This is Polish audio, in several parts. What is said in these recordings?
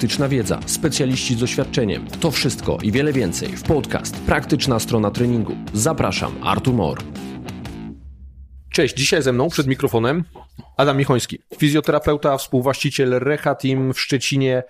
praktyczna wiedza, specjaliści z doświadczeniem. To wszystko i wiele więcej w podcast Praktyczna strona treningu. Zapraszam, Artur Mor. Cześć, dzisiaj ze mną przed mikrofonem Adam Michoński, fizjoterapeuta, współwłaściciel Reha Team w Szczecinie.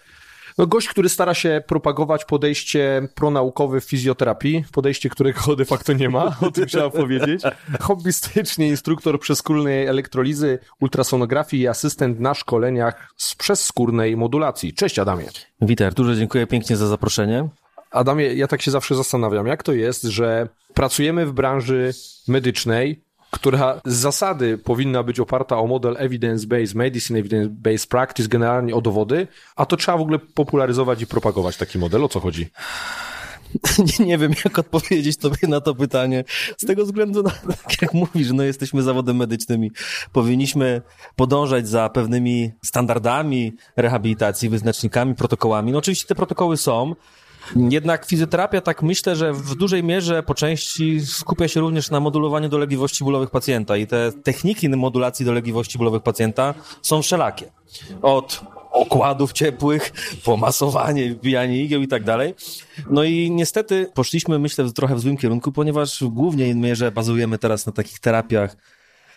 No, gość, który stara się propagować podejście pronaukowe w fizjoterapii, podejście, którego de facto nie ma, o tym trzeba powiedzieć. Hobbystycznie instruktor przeskórnej elektrolizy, ultrasonografii i asystent na szkoleniach z przezskórnej modulacji. Cześć Adamie. Witaj Arturze, dziękuję pięknie za zaproszenie. Adamie, ja tak się zawsze zastanawiam, jak to jest, że pracujemy w branży medycznej, która z zasady powinna być oparta o model evidence-based medicine, evidence-based practice, generalnie o dowody, a to trzeba w ogóle popularyzować i propagować taki model. O co chodzi? Nie, nie wiem, jak odpowiedzieć tobie na to pytanie. Z tego względu, no, tak jak mówisz, no jesteśmy zawodem medycznym i powinniśmy podążać za pewnymi standardami rehabilitacji, wyznacznikami, protokołami. No oczywiście te protokoły są, jednak fizjoterapia, tak myślę, że w dużej mierze po części skupia się również na modulowaniu dolegliwości bólowych pacjenta i te techniki modulacji dolegliwości bólowych pacjenta są wszelakie. Od okładów ciepłych, pomasowanie, wbijanie igieł i tak dalej. No i niestety poszliśmy, myślę, trochę w złym kierunku, ponieważ w głównej mierze bazujemy teraz na takich terapiach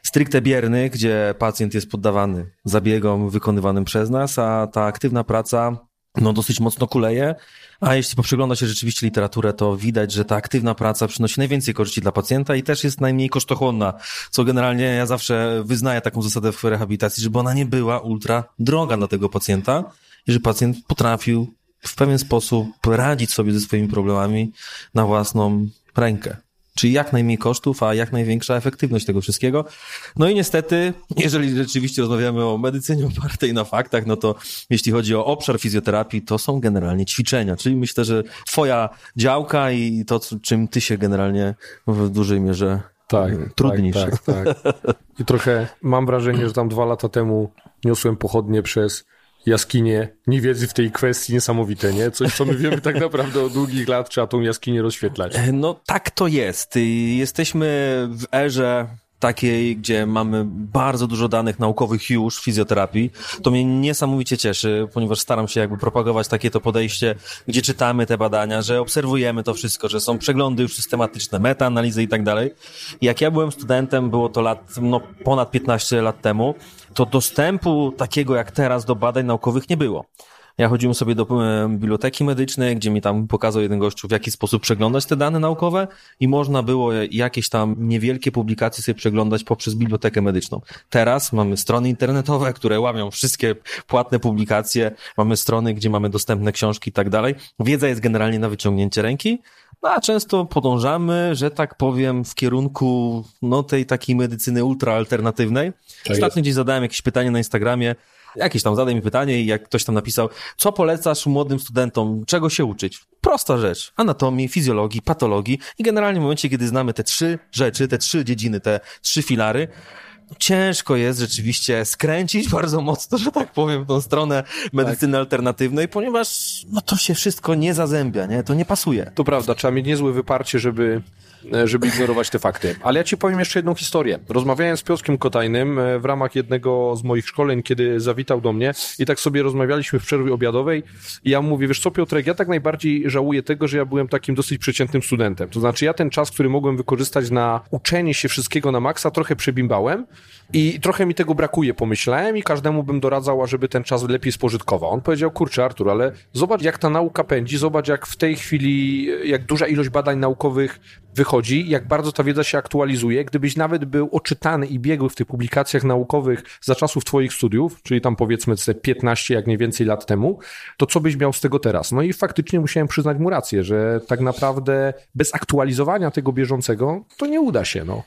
stricte biernych, gdzie pacjent jest poddawany zabiegom wykonywanym przez nas, a ta aktywna praca no dosyć mocno kuleje, a jeśli poprzegląda się rzeczywiście literaturę, to widać, że ta aktywna praca przynosi najwięcej korzyści dla pacjenta i też jest najmniej kosztochłonna, co generalnie ja zawsze wyznaję taką zasadę w rehabilitacji, żeby ona nie była ultra droga dla tego pacjenta i że pacjent potrafił w pewien sposób radzić sobie ze swoimi problemami na własną rękę. Czyli jak najmniej kosztów, a jak największa efektywność tego wszystkiego. No i niestety, jeżeli rzeczywiście rozmawiamy o medycynie opartej na faktach, no to jeśli chodzi o obszar fizjoterapii, to są generalnie ćwiczenia. Czyli myślę, że twoja działka i to, czym ty się generalnie w dużej mierze tak, trudnisz. Tak, tak, tak. I trochę mam wrażenie, że tam dwa lata temu niosłem pochodnie przez jaskinie niewiedzy w tej kwestii niesamowite, nie? Coś, co my wiemy tak naprawdę od długich lat, trzeba tą jaskinię rozświetlać. E, no tak to jest. Jesteśmy w erze takiej, gdzie mamy bardzo dużo danych naukowych już w fizjoterapii. To mnie niesamowicie cieszy, ponieważ staram się jakby propagować takie to podejście, gdzie czytamy te badania, że obserwujemy to wszystko, że są przeglądy już systematyczne, metaanalizy i tak dalej. Jak ja byłem studentem, było to lat, no ponad 15 lat temu, to dostępu takiego jak teraz do badań naukowych nie było. Ja chodziłem sobie do e, biblioteki medycznej, gdzie mi tam pokazał jeden gościu, w jaki sposób przeglądać te dane naukowe i można było jakieś tam niewielkie publikacje sobie przeglądać poprzez bibliotekę medyczną. Teraz mamy strony internetowe, które łamią wszystkie płatne publikacje, mamy strony, gdzie mamy dostępne książki i tak dalej. Wiedza jest generalnie na wyciągnięcie ręki, no a często podążamy, że tak powiem, w kierunku no, tej takiej medycyny ultraalternatywnej. Tak Ostatnio gdzieś zadałem jakieś pytanie na Instagramie, jakieś tam zadaj mi pytanie i jak ktoś tam napisał, co polecasz młodym studentom, czego się uczyć? Prosta rzecz. Anatomii, fizjologii, patologii i generalnie w momencie, kiedy znamy te trzy rzeczy, te trzy dziedziny, te trzy filary, ciężko jest rzeczywiście skręcić bardzo mocno, że tak powiem, w tą stronę medycyny tak. alternatywnej, ponieważ no to się wszystko nie zazębia, nie? To nie pasuje. To prawda, trzeba mieć niezłe wyparcie, żeby E, żeby ignorować te fakty. Ale ja ci powiem jeszcze jedną historię. Rozmawiałem z Piotrkiem Kotajnym e, w ramach jednego z moich szkoleń, kiedy zawitał do mnie i tak sobie rozmawialiśmy w przerwie obiadowej i ja mówię, wiesz co Piotrek, ja tak najbardziej żałuję tego, że ja byłem takim dosyć przeciętnym studentem. To znaczy ja ten czas, który mogłem wykorzystać na uczenie się wszystkiego na maksa, trochę przebimbałem i trochę mi tego brakuje, pomyślałem i każdemu bym doradzał, żeby ten czas lepiej spożytkował. On powiedział, kurczę Artur, ale zobacz jak ta nauka pędzi, zobacz jak w tej chwili, jak duża ilość badań naukowych wychodzi, jak bardzo ta wiedza się aktualizuje. Gdybyś nawet był oczytany i biegł w tych publikacjach naukowych za czasów twoich studiów, czyli tam powiedzmy te 15, jak nie więcej lat temu, to co byś miał z tego teraz? No i faktycznie musiałem przyznać mu rację, że tak naprawdę bez aktualizowania tego bieżącego to nie uda się, no.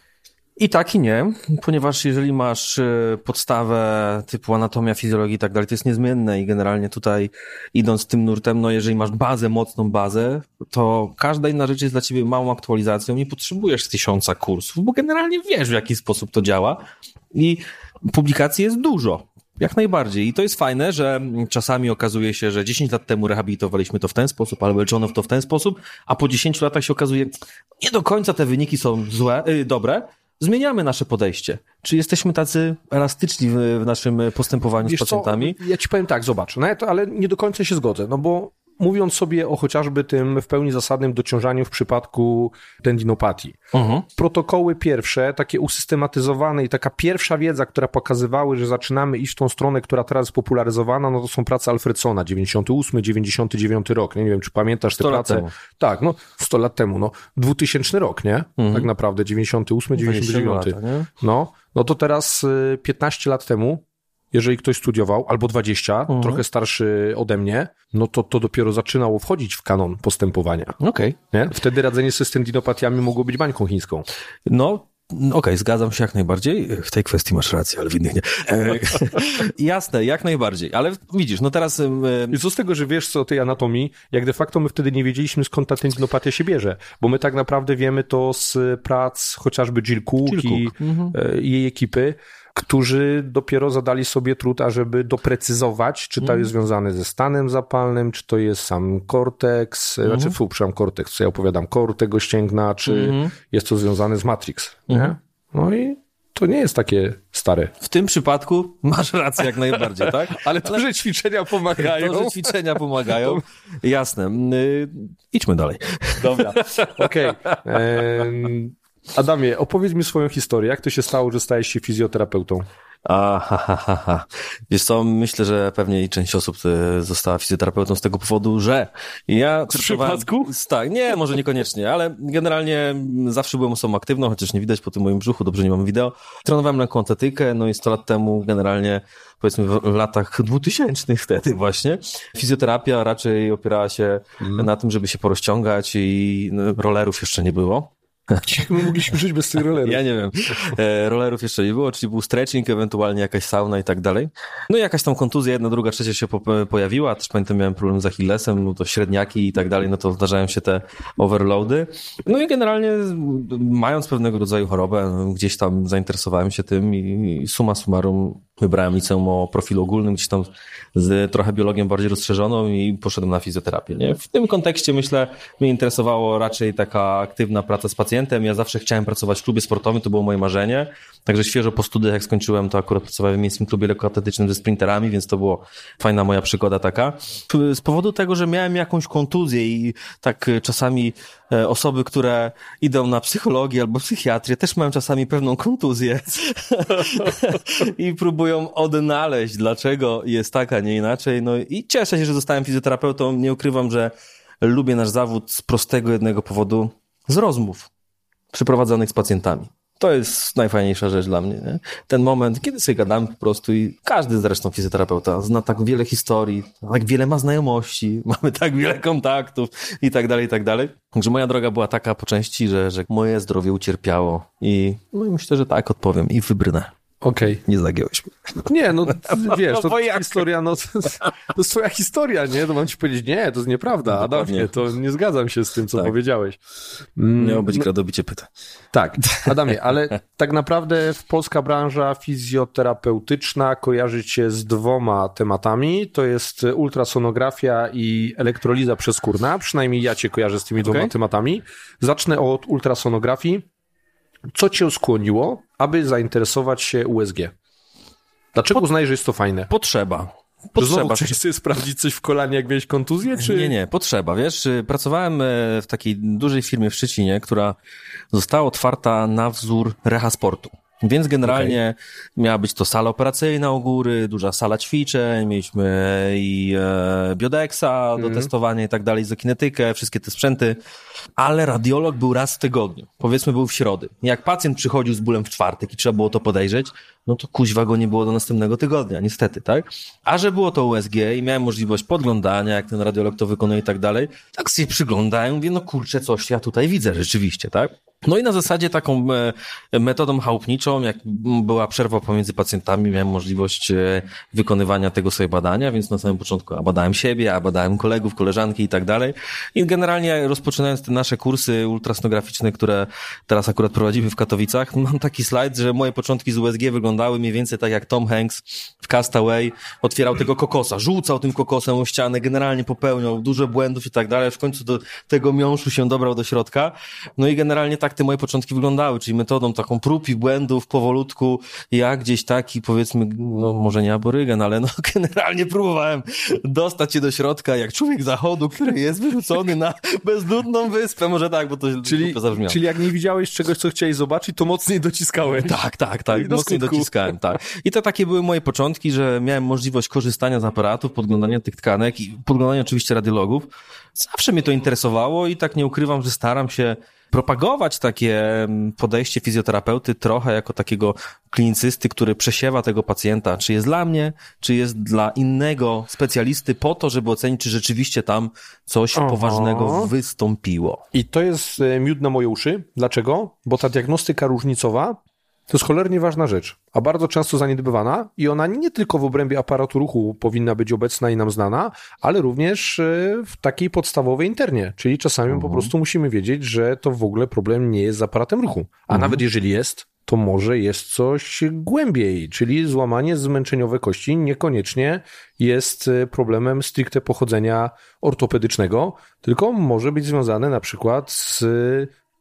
I tak i nie, ponieważ jeżeli masz e, podstawę typu anatomia, fizjologii i tak dalej, to jest niezmienne i generalnie tutaj idąc tym nurtem, no jeżeli masz bazę, mocną bazę, to każda inna rzecz jest dla ciebie małą aktualizacją, nie potrzebujesz tysiąca kursów, bo generalnie wiesz w jaki sposób to działa i publikacji jest dużo. Jak najbardziej. I to jest fajne, że czasami okazuje się, że 10 lat temu rehabilitowaliśmy to w ten sposób, albo leczono to w ten sposób, a po 10 latach się okazuje, nie do końca te wyniki są złe, yy, dobre, zmieniamy nasze podejście. Czy jesteśmy tacy elastyczni w, w naszym postępowaniu Wiesz z pacjentami? Co? Ja ci powiem tak, zobacz, nawet, ale nie do końca się zgodzę, no bo mówiąc sobie o chociażby tym w pełni zasadnym dociążaniu w przypadku tendinopatii. Mhm. Protokoły pierwsze, takie usystematyzowane i taka pierwsza wiedza, która pokazywały, że zaczynamy iść w tą stronę, która teraz jest popularyzowana, no to są prace Alfredsona, 98, 99 rok. Nie, nie wiem, czy pamiętasz te 100 lat prace? temu. Tak, no 100 lat temu, no 2000 rok, nie? Tak naprawdę, 98, 99. lata, nie? No, no to teraz y, 15 lat temu, jeżeli ktoś studiował, albo 20, Mhm. trochę starszy ode mnie, no to to dopiero zaczynało wchodzić w kanon postępowania. Okej. Nie? Wtedy radzenie sobie z tendinopatiami mogło być bańką chińską. No, okej, zgadzam się jak najbardziej. W tej kwestii masz rację, ale w innych nie. E, jasne, jak najbardziej. Ale widzisz, no teraz... I co z tego, że wiesz co o tej anatomii, jak de facto my wtedy nie wiedzieliśmy skąd ta tendinopatia się bierze, bo my tak naprawdę wiemy to z prac chociażby Jill Cook, Jill i Cook. Mhm. e, i jej ekipy, którzy dopiero zadali sobie trud, ażeby doprecyzować, czy to Mhm. jest związane ze stanem zapalnym, czy to jest sam korteks, Mhm. znaczy, fu, przepraszam, korteks, co ja opowiadam, kor tego ścięgna, czy Mhm. jest to związane z Matrix, nie? No i to nie jest takie stare. w tym przypadku masz rację jak najbardziej, tak? Ale to, że ćwiczenia pomagają. To, że ćwiczenia pomagają. Jasne. Y, idźmy dalej. Dobra, okej. Em, Adamie, opowiedz mi swoją historię. Jak to się stało, że stałeś się fizjoterapeutą? A, ha, ha, ha. Wiesz co, myślę, że pewnie i część osób e, została fizjoterapeutą z tego powodu, że ja... Z przypadku? Tak, nie, może niekoniecznie, ale generalnie zawsze byłem osobą aktywną, chociaż nie widać po tym moim brzuchu, dobrze nie mam wideo. Trenowałem lekką atletykę, no i 100 lat temu generalnie, powiedzmy w latach 2000 wtedy właśnie, fizjoterapia raczej opierała się na tym, żeby się porozciągać i no, rollerów jeszcze nie było. Jak my mogliśmy żyć bez tych rollerów? Ja nie wiem. E, rollerów jeszcze nie było, czyli był stretching, ewentualnie jakaś sauna i tak dalej. No i jakaś tam kontuzja, jedna, druga, trzecia się po, pojawiła. Też pamiętam, miałem problem z Achillesem, no to średniaki i tak dalej, no to zdarzają się te overloady. No i generalnie mając pewnego rodzaju chorobę, no, gdzieś tam zainteresowałem się tym i, i summa summarum wybrałem liceum o profilu ogólnym, gdzieś tam z trochę biologią bardziej rozszerzoną i poszedłem na fizjoterapię. Nie? W tym kontekście myślę, mnie interesowało raczej taka aktywna praca z pacjentem. Ja zawsze chciałem pracować w klubie sportowym, to było moje marzenie. Także świeżo po studiach, jak skończyłem, to akurat pracowałem w miejskim klubie lekkoatletycznym ze sprinterami, więc to było fajna moja przygoda taka. Z powodu tego, że miałem jakąś kontuzję i tak czasami e, osoby, które idą na psychologię albo psychiatrię, też mają czasami pewną kontuzję i próbują odnaleźć, dlaczego jest tak, a nie inaczej. No i cieszę się, że zostałem fizjoterapeutą. Nie ukrywam, że lubię nasz zawód z prostego jednego powodu, z rozmów przeprowadzonych z pacjentami. To jest najfajniejsza rzecz dla mnie. Nie? Ten moment, kiedy sobie gadamy po prostu i każdy zresztą fizjoterapeuta zna tak wiele historii, tak wiele ma znajomości, mamy tak wiele kontaktów i tak dalej, i tak dalej. Także moja droga była taka po części, że, że moje zdrowie ucierpiało i, no i myślę, że tak odpowiem i wybrnę. Okej. Nie zagiąłeś mnie. Nie, no wiesz, to jak? historia, no to, to jest twoja historia, nie? To mam ci powiedzieć, nie, to jest nieprawda, Dokładnie. Adamie, to nie zgadzam się z tym, co Tak. powiedziałeś. Mm, Miało być gradobicie pytań. Tak, Adamie, ale tak naprawdę polska branża fizjoterapeutyczna kojarzy się z dwoma tematami. To jest ultrasonografia i elektroliza przeskórna. Przynajmniej ja cię kojarzę z tymi dwoma Okej. tematami. Zacznę od ultrasonografii. Co cię skłoniło, aby zainteresować się USG? Dlaczego uznajesz, że jest to fajne? Potrzeba. Potrzeba. znowu chciałeś sobie sprawdzić coś w kolanie, jak miałeś kontuzję, czy... Nie, nie, potrzeba. Wiesz, y, pracowałem e, w takiej dużej firmie w Szczecinie, która została otwarta na wzór reha sportu. Więc generalnie miała być to sala operacyjna u góry, duża sala ćwiczeń, mieliśmy i e, biodexa do testowania i tak dalej, izokinetykę, wszystkie te sprzęty, ale radiolog był raz w tygodniu, powiedzmy był w środę. Jak pacjent przychodził z bólem w czwartek i trzeba było to podejrzeć, no to kuźwa go nie było do następnego tygodnia, niestety, tak? A że było to USG i miałem możliwość podglądania, jak ten radiolog to wykonuje i tak dalej, tak sobie przyglądałem, mówię, no kurczę, coś ja tutaj widzę rzeczywiście, tak? No i na zasadzie taką e, metodą chałupniczą, jak była przerwa pomiędzy pacjentami, miałem możliwość e, wykonywania tego sobie badania, więc na samym początku a badałem siebie, a badałem kolegów, koleżanki i tak dalej. I generalnie rozpoczynając te nasze kursy ultrasnograficzne, które teraz akurat prowadzimy w Katowicach, mam taki slajd, że moje początki z USG wyglądały mniej więcej tak jak Tom Hanks w Castaway otwierał tego kokosa, rzucał tym kokosem o ścianę, generalnie popełniał dużo błędów i tak dalej, w końcu do tego miąższu się dobrał do środka. No i generalnie tak tak te moje początki wyglądały, czyli metodą taką prób i błędów, powolutku, ja gdzieś taki, powiedzmy, no może nie aborygen, ale no generalnie próbowałem dostać się do środka, jak człowiek zachodu, który jest wyrzucony na bezludną wyspę, może tak, bo to Czyli, zabrzmiało. czyli jak nie widziałeś czegoś, co chciałeś zobaczyć, to mocniej dociskałeś. Tak, tak, tak. Do Mocniej skutku. dociskałem, tak. I to takie były moje początki, że miałem możliwość korzystania z aparatów, podglądania tych tkanek i podglądania oczywiście radiologów. Zawsze mnie to interesowało i tak nie ukrywam, że staram się propagować takie mm, podejście fizjoterapeuty trochę jako takiego klinicysty, który przesiewa tego pacjenta, czy jest dla mnie, czy jest dla innego specjalisty po to, żeby ocenić, czy rzeczywiście tam coś Aha. poważnego wystąpiło. I to jest e, miód na moje uszy. Dlaczego? Bo ta diagnostyka różnicowa to jest cholernie ważna rzecz, a bardzo często zaniedbywana i ona nie tylko w obrębie aparatu ruchu powinna być obecna i nam znana, ale również e, w takiej podstawowej internie, czyli czasami po prostu musimy wiedzieć, że to w ogóle problem nie jest z aparatem ruchu, a nawet jeżeli jest, to może jest coś głębiej, czyli złamanie zmęczeniowe kości niekoniecznie jest e, problemem stricte pochodzenia ortopedycznego, tylko może być związane na przykład z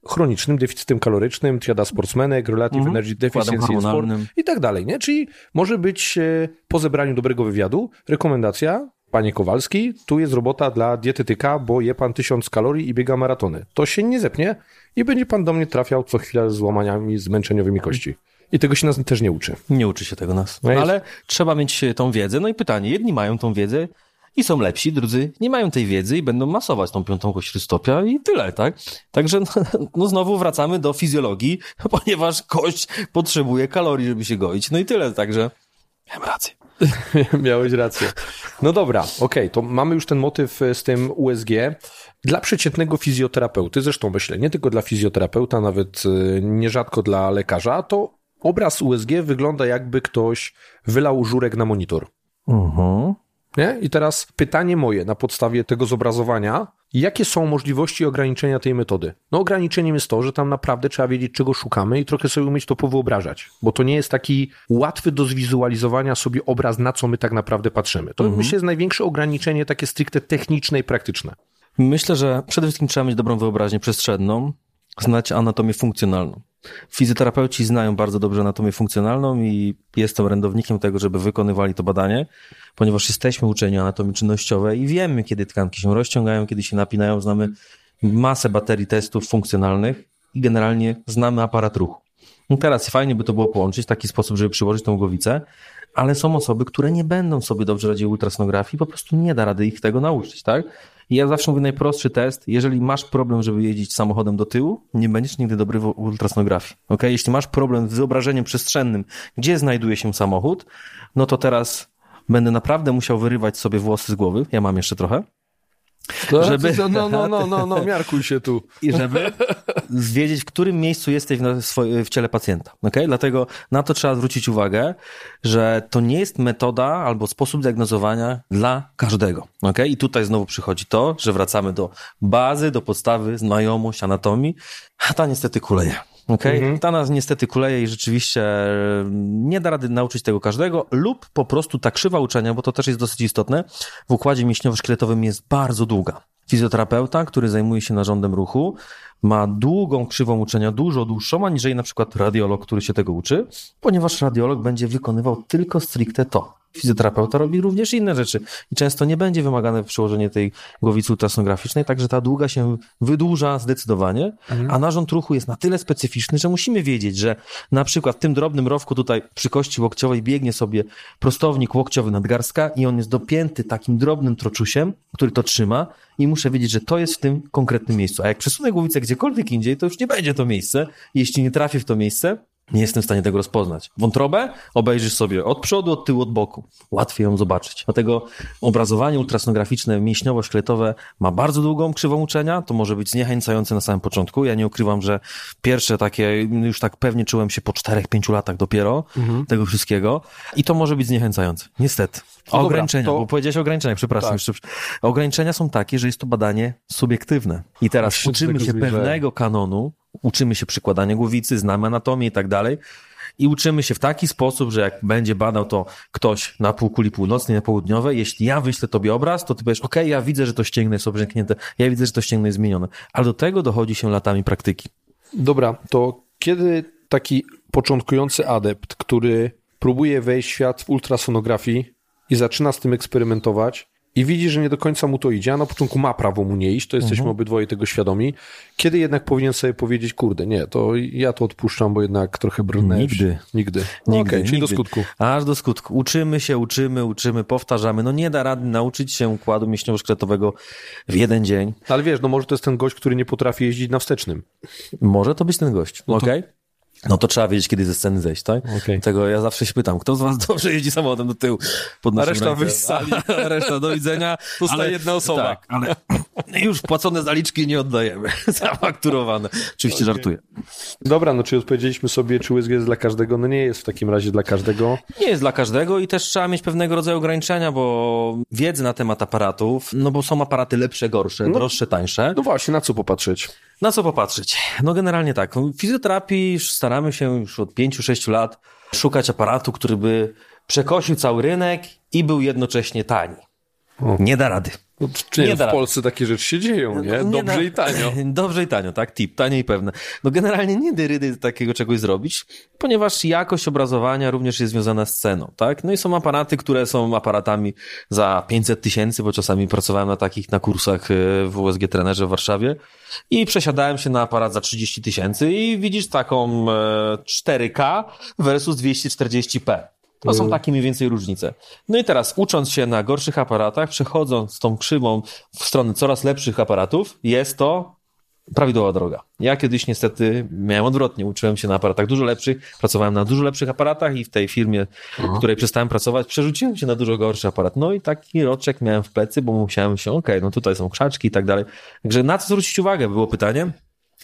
chronicznym deficytem kalorycznym, triada sportsmenek, relative Mhm. energy deficiency in sport i tak dalej, nie? Czyli może być e, po zebraniu dobrego wywiadu rekomendacja, panie Kowalski, tu jest robota dla dietetyka, bo je pan tysiąc kalorii i biega maratony. To się nie zepnie i będzie pan do mnie trafiał co chwilę z złamaniami zmęczeniowymi kości. I tego się nas też nie uczy. Nie uczy się tego nas. No Ale trzeba mieć e, tą wiedzę. No i pytanie, jedni mają tą wiedzę i są lepsi, drudzy nie mają tej wiedzy i będą masować tą piątą kość rystopia i tyle, tak? Także no, no znowu wracamy do fizjologii, ponieważ kość potrzebuje kalorii, żeby się goić. No i tyle, także miałem rację. Miałeś rację. No dobra, okej, to mamy już ten motyw e, z tym USG. Dla przeciętnego fizjoterapeuty, zresztą myślę, nie tylko dla fizjoterapeuta, nawet e, nierzadko dla lekarza, to obraz USG wygląda jakby ktoś wylał żurek na monitor. Mhm. Nie? I teraz pytanie moje na podstawie tego zobrazowania. Jakie są możliwości ograniczenia tej metody? No ograniczeniem jest to, że tam naprawdę trzeba wiedzieć, czego szukamy i trochę sobie umieć to powyobrażać, bo to nie jest taki łatwy do zwizualizowania sobie obraz, na co my tak naprawdę patrzymy. To myślę jest największe ograniczenie takie stricte techniczne i praktyczne. Myślę, że przede wszystkim trzeba mieć dobrą wyobraźnię przestrzenną, znać anatomię funkcjonalną. Fizjoterapeuci znają bardzo dobrze anatomię funkcjonalną i jestem orędownikiem tego, żeby wykonywali to badanie, ponieważ jesteśmy uczeni anatomii czynnościowej i wiemy, kiedy tkanki się rozciągają, kiedy się napinają, znamy masę baterii testów funkcjonalnych i generalnie znamy aparat ruchu. No teraz fajnie by to było połączyć w taki sposób, żeby przyłożyć tą głowicę, ale są osoby, które nie będą sobie dobrze radziły ultrasonografii, po prostu nie da rady ich tego nauczyć, tak? I ja zawsze mówię najprostszy test, jeżeli masz problem, żeby jeździć samochodem do tyłu, nie będziesz nigdy dobry w ultrasonografii, ok? Jeśli masz problem z wyobrażeniem przestrzennym, gdzie znajduje się samochód, no to teraz będę naprawdę musiał wyrywać sobie włosy z głowy, ja mam jeszcze trochę, Żeby- No, no, no, no, no, miarkuj się tu. i żeby wiedzieć, w którym miejscu jesteś w, w ciele pacjenta. Okay? Dlatego na to trzeba zwrócić uwagę, że to nie jest metoda albo sposób diagnozowania dla każdego. Okay? I tutaj znowu przychodzi to, że wracamy do bazy, do podstawy, znajomość anatomii, a ta niestety kuleje. Okay? Ta nas niestety kuleje i rzeczywiście e, nie da rady nauczyć tego każdego, lub po prostu ta krzywa uczenia, bo to też jest dosyć istotne, w układzie mięśniowo-szkieletowym jest bardzo długa. Fizjoterapeuta, który zajmuje się narządem ruchu, ma długą krzywą uczenia, dużo dłuższą, aniżeli na przykład radiolog, który się tego uczy, ponieważ radiolog będzie wykonywał tylko stricte to. Fizjoterapeuta robi również inne rzeczy i często nie będzie wymagane przełożenie tej głowicy ultrasonograficznej, także ta długa się wydłuża zdecydowanie, a narząd ruchu jest na tyle specyficzny, że musimy wiedzieć, że na przykład w tym drobnym rowku tutaj przy kości łokciowej biegnie sobie prostownik łokciowy nadgarstka i on jest dopięty takim drobnym troczusiem, który to trzyma i muszę wiedzieć, że to jest w tym konkretnym miejscu. A jak przesunę głowicę gdziekolwiek indziej, to już nie będzie to miejsce. Jeśli nie trafię w to miejsce, nie jestem w stanie tego rozpoznać. Wątrobę obejrzysz sobie od przodu, od tyłu, od boku. Łatwiej ją zobaczyć. Dlatego obrazowanie ultrasonograficzne, mięśniowo-szkieletowe ma bardzo długą krzywą uczenia. To może być zniechęcające na samym początku. Ja nie ukrywam, że pierwsze takie, już tak pewnie czułem się po 4-5 latach dopiero tego wszystkiego. I to może być zniechęcające. Niestety. No dobra, ograniczenia, to- bo powiedziałeś o ograniczeniach, przepraszam. Tak. Jeszcze, ograniczenia są takie, że jest to badanie subiektywne. I teraz do uczymy się pewnego kanonu, uczymy się przykładania głowicy, znamy anatomię i tak dalej. I uczymy się w taki sposób, że jak będzie badał to ktoś na półkuli północnej, na południowej, jeśli ja wyślę tobie obraz, to ty powiesz, okej, ja widzę, że to ścięgno jest obrzęknięte, ja widzę, że to ścięgno jest zmienione. Ale do tego dochodzi się latami praktyki. Dobra, to kiedy taki początkujący adept, który próbuje wejść w świat ultrasonografii i zaczyna z tym eksperymentować i widzi, że nie do końca mu to idzie, a na początku ma prawo mu nie iść, to jesteśmy Mhm. obydwoje tego świadomi, kiedy jednak powinien sobie powiedzieć, kurde, nie, to ja to odpuszczam, bo jednak trochę brnę. Nigdy. Nigdy. No Nigdy, Okej, czyli do nigdy. skutku. Aż do skutku. Uczymy się, uczymy, uczymy, powtarzamy. No nie da rady nauczyć się układu mięśniowo-szkieletowego w jeden dzień. Ale wiesz, no może to jest ten gość, który nie potrafi jeździć na wstecznym. Może to być ten gość, No okej? No to trzeba wiedzieć, kiedy ze sceny zejść, tak? Okej. Tego ja zawsze się pytam, kto z was dobrze jeździ samochodem do tyłu? Podnoszę A reszta wyjść z sali. A reszta do widzenia. Zostaje jedna osoba. Tak, ale już płacone zaliczki nie oddajemy. Zafakturowane. Oczywiście żartuję. Dobra, no czy odpowiedzieliśmy sobie, czy USG jest dla każdego? No nie jest w takim razie dla każdego. Nie jest dla każdego i też trzeba mieć pewnego rodzaju ograniczenia, bo wiedzy na temat aparatów, no bo są aparaty lepsze, gorsze, droższe, tańsze. No właśnie, na co popatrzeć? Na co popatrzeć? No generalnie tak. W fizjoterapii staramy się już od 5-6 lat szukać aparatu, który by przekosił cały rynek i był jednocześnie tani. O. Nie da rady. No, czy nie, Nie w da rady. Polsce takie rzeczy się dzieją, nie? No, nie Dobrze da- i tanio. Dobrze i tanio, tak? Tip, tanie i pewne. No generalnie nie da rady takiego czegoś zrobić, ponieważ jakość obrazowania również jest związana z ceną, tak? No i są aparaty, które są aparatami za 500 tysięcy, bo czasami pracowałem na takich, na kursach e, w USG Trenerze w Warszawie i przesiadałem się na aparat za 30 tysięcy i widzisz taką e, 4K versus 240p. To są takie mniej więcej różnice. No i teraz, ucząc się na gorszych aparatach, przechodząc tą krzywą w stronę coraz lepszych aparatów, jest to prawidłowa droga. Ja kiedyś niestety miałem odwrotnie. Uczyłem się na aparatach dużo lepszych, pracowałem na dużo lepszych aparatach i w tej firmie, w której przestałem pracować, przerzuciłem się na dużo gorszy aparat. No i taki roczek miałem w plecy, bo musiałem się, okej, no tutaj są krzaczki i tak dalej. Także na co zwrócić uwagę było pytanie.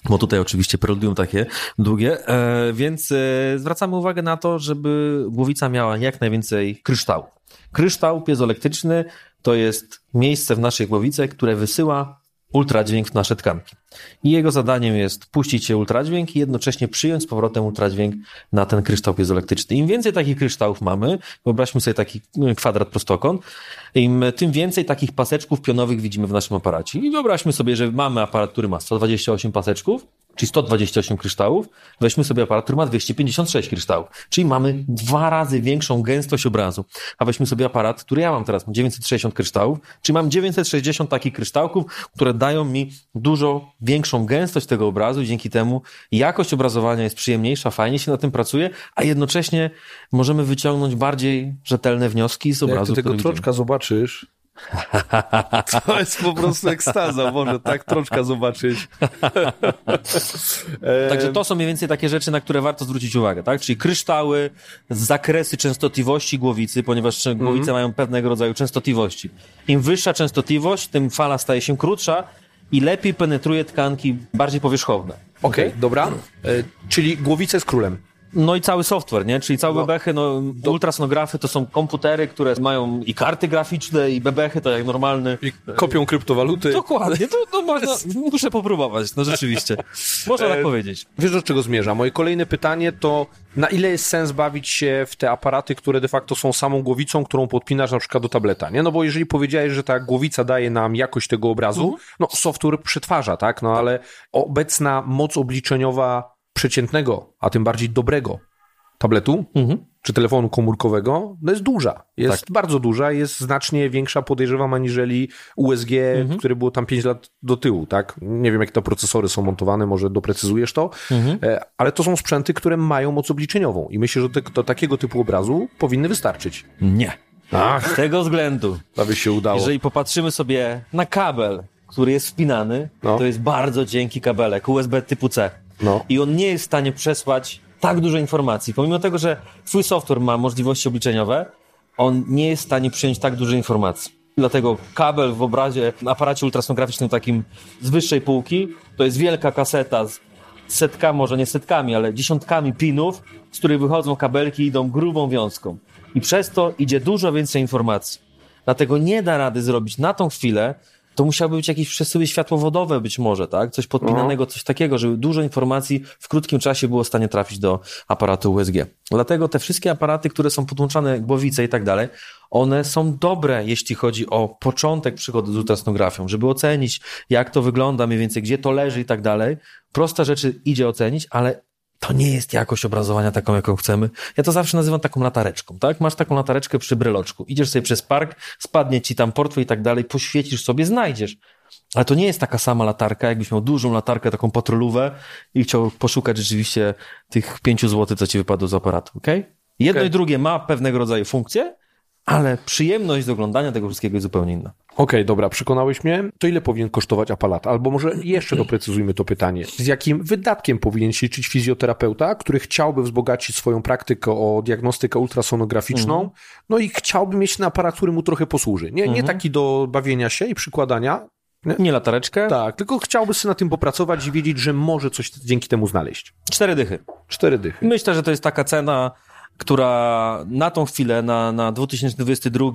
Bo tutaj oczywiście preludium takie długie, e, więc e, zwracamy uwagę na to, żeby głowica miała jak najwięcej kryształu. Kryształ piezoelektryczny to jest miejsce w naszej głowicy, które wysyła ultradźwięk w nasze tkanki. I jego zadaniem jest puścić się ultradźwięk i jednocześnie przyjąć z powrotem ultradźwięk na ten kryształ piezoelektryczny. Im więcej takich kryształów mamy, wyobraźmy sobie taki mm, kwadrat prostokąt, im, tym więcej takich paseczków pionowych widzimy w naszym aparacie. I wyobraźmy sobie, że mamy aparat, który ma 128 paseczków, czyli 128 kryształów, weźmy sobie aparat, który ma 256 kryształów, czyli mamy dwa razy większą gęstość obrazu. A weźmy sobie aparat, który ja mam teraz, mam 960 kryształów, czyli mam 960 takich kryształków, które dają mi dużo większą gęstość tego obrazu i dzięki temu jakość obrazowania jest przyjemniejsza, fajnie się na tym pracuje, a jednocześnie możemy wyciągnąć bardziej rzetelne wnioski z Jak obrazu. ty tego który widzimy. troczka zobaczysz, to jest po prostu ekstaza, może tak troczka zobaczyć. Także to są mniej więcej takie rzeczy, na które warto zwrócić uwagę, tak? Czyli kryształy, zakresy częstotliwości głowicy, ponieważ Mhm. głowice mają pewnego rodzaju częstotliwości. Im wyższa częstotliwość, tym fala staje się krótsza i lepiej penetruje tkanki bardziej powierzchowne. Okej, dobra. E, czyli głowica jest królem. No i cały software, nie? Czyli całe No. bebechy, no, ultrasonografy to są komputery, które mają i karty graficzne, i bebechy, to jak normalny. I kopią kryptowaluty. Dokładnie, to, to można, muszę popróbować, no rzeczywiście. Można tak E, powiedzieć. Wiesz, do czego zmierza? Moje kolejne pytanie to, na ile jest sens bawić się w te aparaty, które de facto są samą głowicą, którą podpinasz na przykład do tableta, nie? No bo jeżeli powiedziałeś, że ta głowica daje nam jakość tego obrazu, no software przetwarza, tak? No ale obecna moc obliczeniowa przeciętnego, a tym bardziej dobrego tabletu, Mhm. czy telefonu komórkowego, no jest duża. Jest bardzo duża, jest znacznie większa, podejrzewam, aniżeli USG, które było tam 5 lat do tyłu, tak? Nie wiem, jak te procesory są montowane, może doprecyzujesz to, e, ale to są sprzęty, które mają moc obliczeniową i myślę, że te, do takiego typu obrazu powinny wystarczyć. Nie. Ach, Z tego względu, aby się udało. Jeżeli popatrzymy sobie na kabel, który jest wpinany, No. to jest bardzo cienki kabelek USB typu C. No. I on nie jest w stanie przesłać tak dużo informacji. Pomimo tego, że twój software ma możliwości obliczeniowe, on nie jest w stanie przyjąć tak dużo informacji. Dlatego kabel w obrazie, w aparacie ultrasonograficznym takim z wyższej półki, to jest wielka kaseta z setkami, może nie setkami, ale dziesiątkami pinów, z których wychodzą kabelki i idą grubą wiązką. I przez to idzie dużo więcej informacji. Dlatego nie da rady zrobić na tą chwilę to musiały być jakieś przesyły światłowodowe być może, tak? Coś podpinanego, coś takiego, żeby dużo informacji w krótkim czasie było w stanie trafić do aparatu USG. Dlatego te wszystkie aparaty, które są podłączane, głowice i tak dalej, one są dobre, jeśli chodzi o początek przygody z ultrasonografią, żeby ocenić, jak to wygląda, mniej więcej, gdzie to leży i tak dalej. Proste rzeczy idzie ocenić, ale to nie jest jakość obrazowania taką, jaką chcemy. Ja to zawsze nazywam taką latareczką, tak? Masz taką latareczkę przy bryloczku. Idziesz sobie przez park, spadnie ci tam portfel i tak dalej, poświecisz sobie, znajdziesz. Ale to nie jest taka sama latarka, jakbyś miał dużą latarkę, taką patrolówę i chciał poszukać rzeczywiście tych pięciu złotych, co ci wypadło z aparatu, ok? Jedno Okay. i drugie ma pewnego rodzaju funkcje, ale przyjemność z oglądania tego wszystkiego jest zupełnie inna. Okej, dobra, przekonałeś mnie. To ile powinien kosztować aparat? Albo może jeszcze doprecyzujmy to pytanie. Z jakim wydatkiem powinien się liczyć fizjoterapeuta, który chciałby wzbogacić swoją praktykę o diagnostykę ultrasonograficzną, no i chciałby mieć na aparat, który mu trochę posłuży. Nie, nie taki do bawienia się i przykładania, Nie latareczkę, tak, tylko chciałby sobie na tym popracować i wiedzieć, że może coś dzięki temu znaleźć. cztery dychy. Cztery dychy. Myślę, że to jest taka cena, która na tą chwilę, na, na 2022,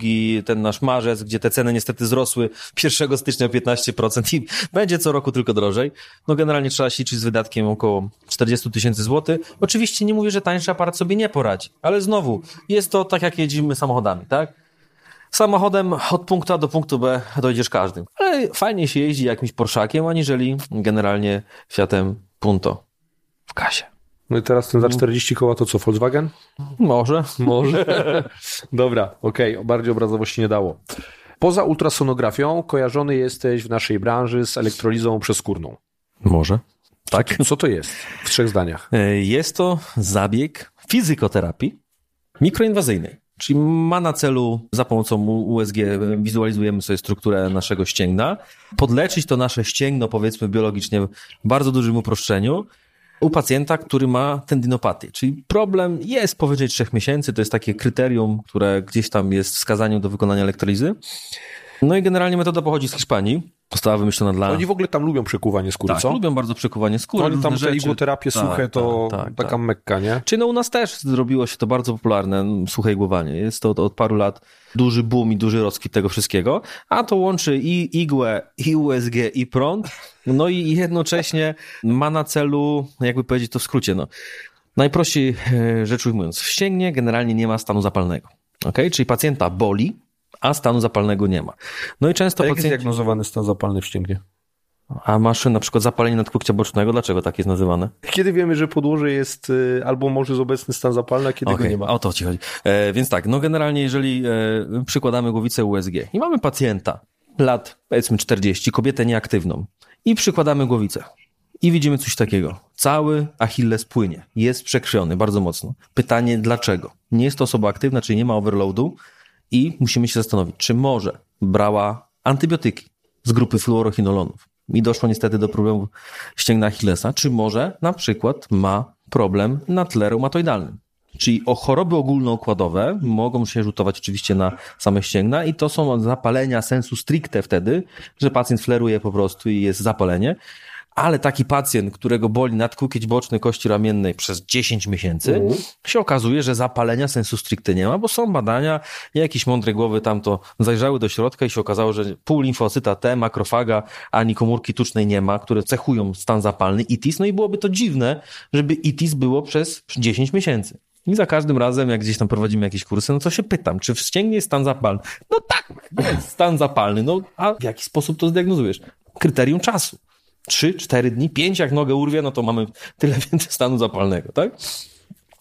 ten nasz marzec, gdzie te ceny niestety wzrosły 1 stycznia o 15% i będzie co roku tylko drożej. No generalnie trzeba się liczyć z wydatkiem około 40 tysięcy złotych. Oczywiście nie mówię, że tańszy aparat sobie nie poradzi, ale znowu, jest to tak jak jeździmy samochodami, tak? Samochodem od punktu A do punktu B dojdziesz każdym. Ale fajnie się jeździ jakimś Porszakiem, aniżeli generalnie Fiatem Punto w kasie. No i teraz ten za 40 koła to co, Volkswagen? Może. Może. Dobra, okej, bardziej obrazowości nie dało. Poza ultrasonografią kojarzony jesteś w naszej branży z elektrolizą przeskórną. Może. Tak. Co to jest? W trzech zdaniach. E, Jest to zabieg fizykoterapii mikroinwazyjnej. Czyli ma na celu za pomocą USG wizualizujemy sobie strukturę naszego ścięgna, podleczyć to nasze ścięgno, powiedzmy biologicznie, w bardzo dużym uproszczeniu, u pacjenta, który ma tendinopatię. Czyli problem jest powyżej trzech miesięcy, to jest takie kryterium, które gdzieś tam jest wskazaniem do wykonania elektrolizy. No i generalnie metoda pochodzi z Hiszpanii. Została wymyślona dla... Oni w ogóle tam lubią przekuwanie skóry, tak, co? lubią bardzo przekuwanie skóry. Oni tam rzeczy. igłoterapię Tak, suche to tak, tak, taka tak. mekka, nie? Czy no u nas też zrobiło się to bardzo popularne, m, suche igłowanie. Jest to od, od paru lat duży boom i duży rozkwit tego wszystkiego, a to łączy i igłę, i USG, i prąd, no i jednocześnie ma na celu, jakby powiedzieć to w skrócie, no, najprościej e, rzecz ujmując, w ścięgnie generalnie nie ma stanu zapalnego, okay? czyli pacjenta boli, a stanu zapalnego nie ma. No i często A jak jest pacjenci... diagnozowany stan zapalny w ścięgnie? A masz na przykład zapalenie nadkłukcia bocznego, dlaczego tak jest nazywane? Kiedy wiemy, że podłoże jest y, albo może jest obecny stan zapalny, a kiedy go Okej, nie ma? O to ci chodzi. E, więc tak, no generalnie jeżeli e, przykładamy głowicę USG i mamy pacjenta lat powiedzmy 40, kobietę nieaktywną i przykładamy głowicę i widzimy coś takiego. Cały Achilles płynie, jest przekrwiony bardzo mocno. Pytanie dlaczego? Nie jest to osoba aktywna, czyli nie ma overloadu i musimy się zastanowić, czy może brała antybiotyki z grupy fluorochinolonów i doszło niestety do problemu ścięgna Achillesa, czy może na przykład ma problem na tle reumatoidalnym. Czyli o choroby ogólnoukładowe mogą się rzutować oczywiście na same ścięgna i to są zapalenia sensu stricte wtedy, że pacjent fleruje po prostu i jest zapalenie. Ale taki pacjent, którego boli nadkłukieć boczny kości ramiennej przez 10 miesięcy, się okazuje, że zapalenia sensu stricte nie ma, bo są badania, jakieś mądre głowy tam to zajrzały do środka i się okazało, że pół limfocyta T, makrofaga, ani komórki tucznej nie ma, które cechują stan zapalny ITIS. No i byłoby to dziwne, żeby ITIS było przez 10 miesięcy. I za każdym razem, jak gdzieś tam prowadzimy jakieś kursy, no to się pytam, czy w ścięgnie jest stan zapalny? No tak, jest stan zapalny. No a w jaki sposób to zdiagnozujesz? Kryterium czasu. Trzy, cztery dni, pięć jak nogę urwie, no to mamy tyle więcej stanu zapalnego, tak?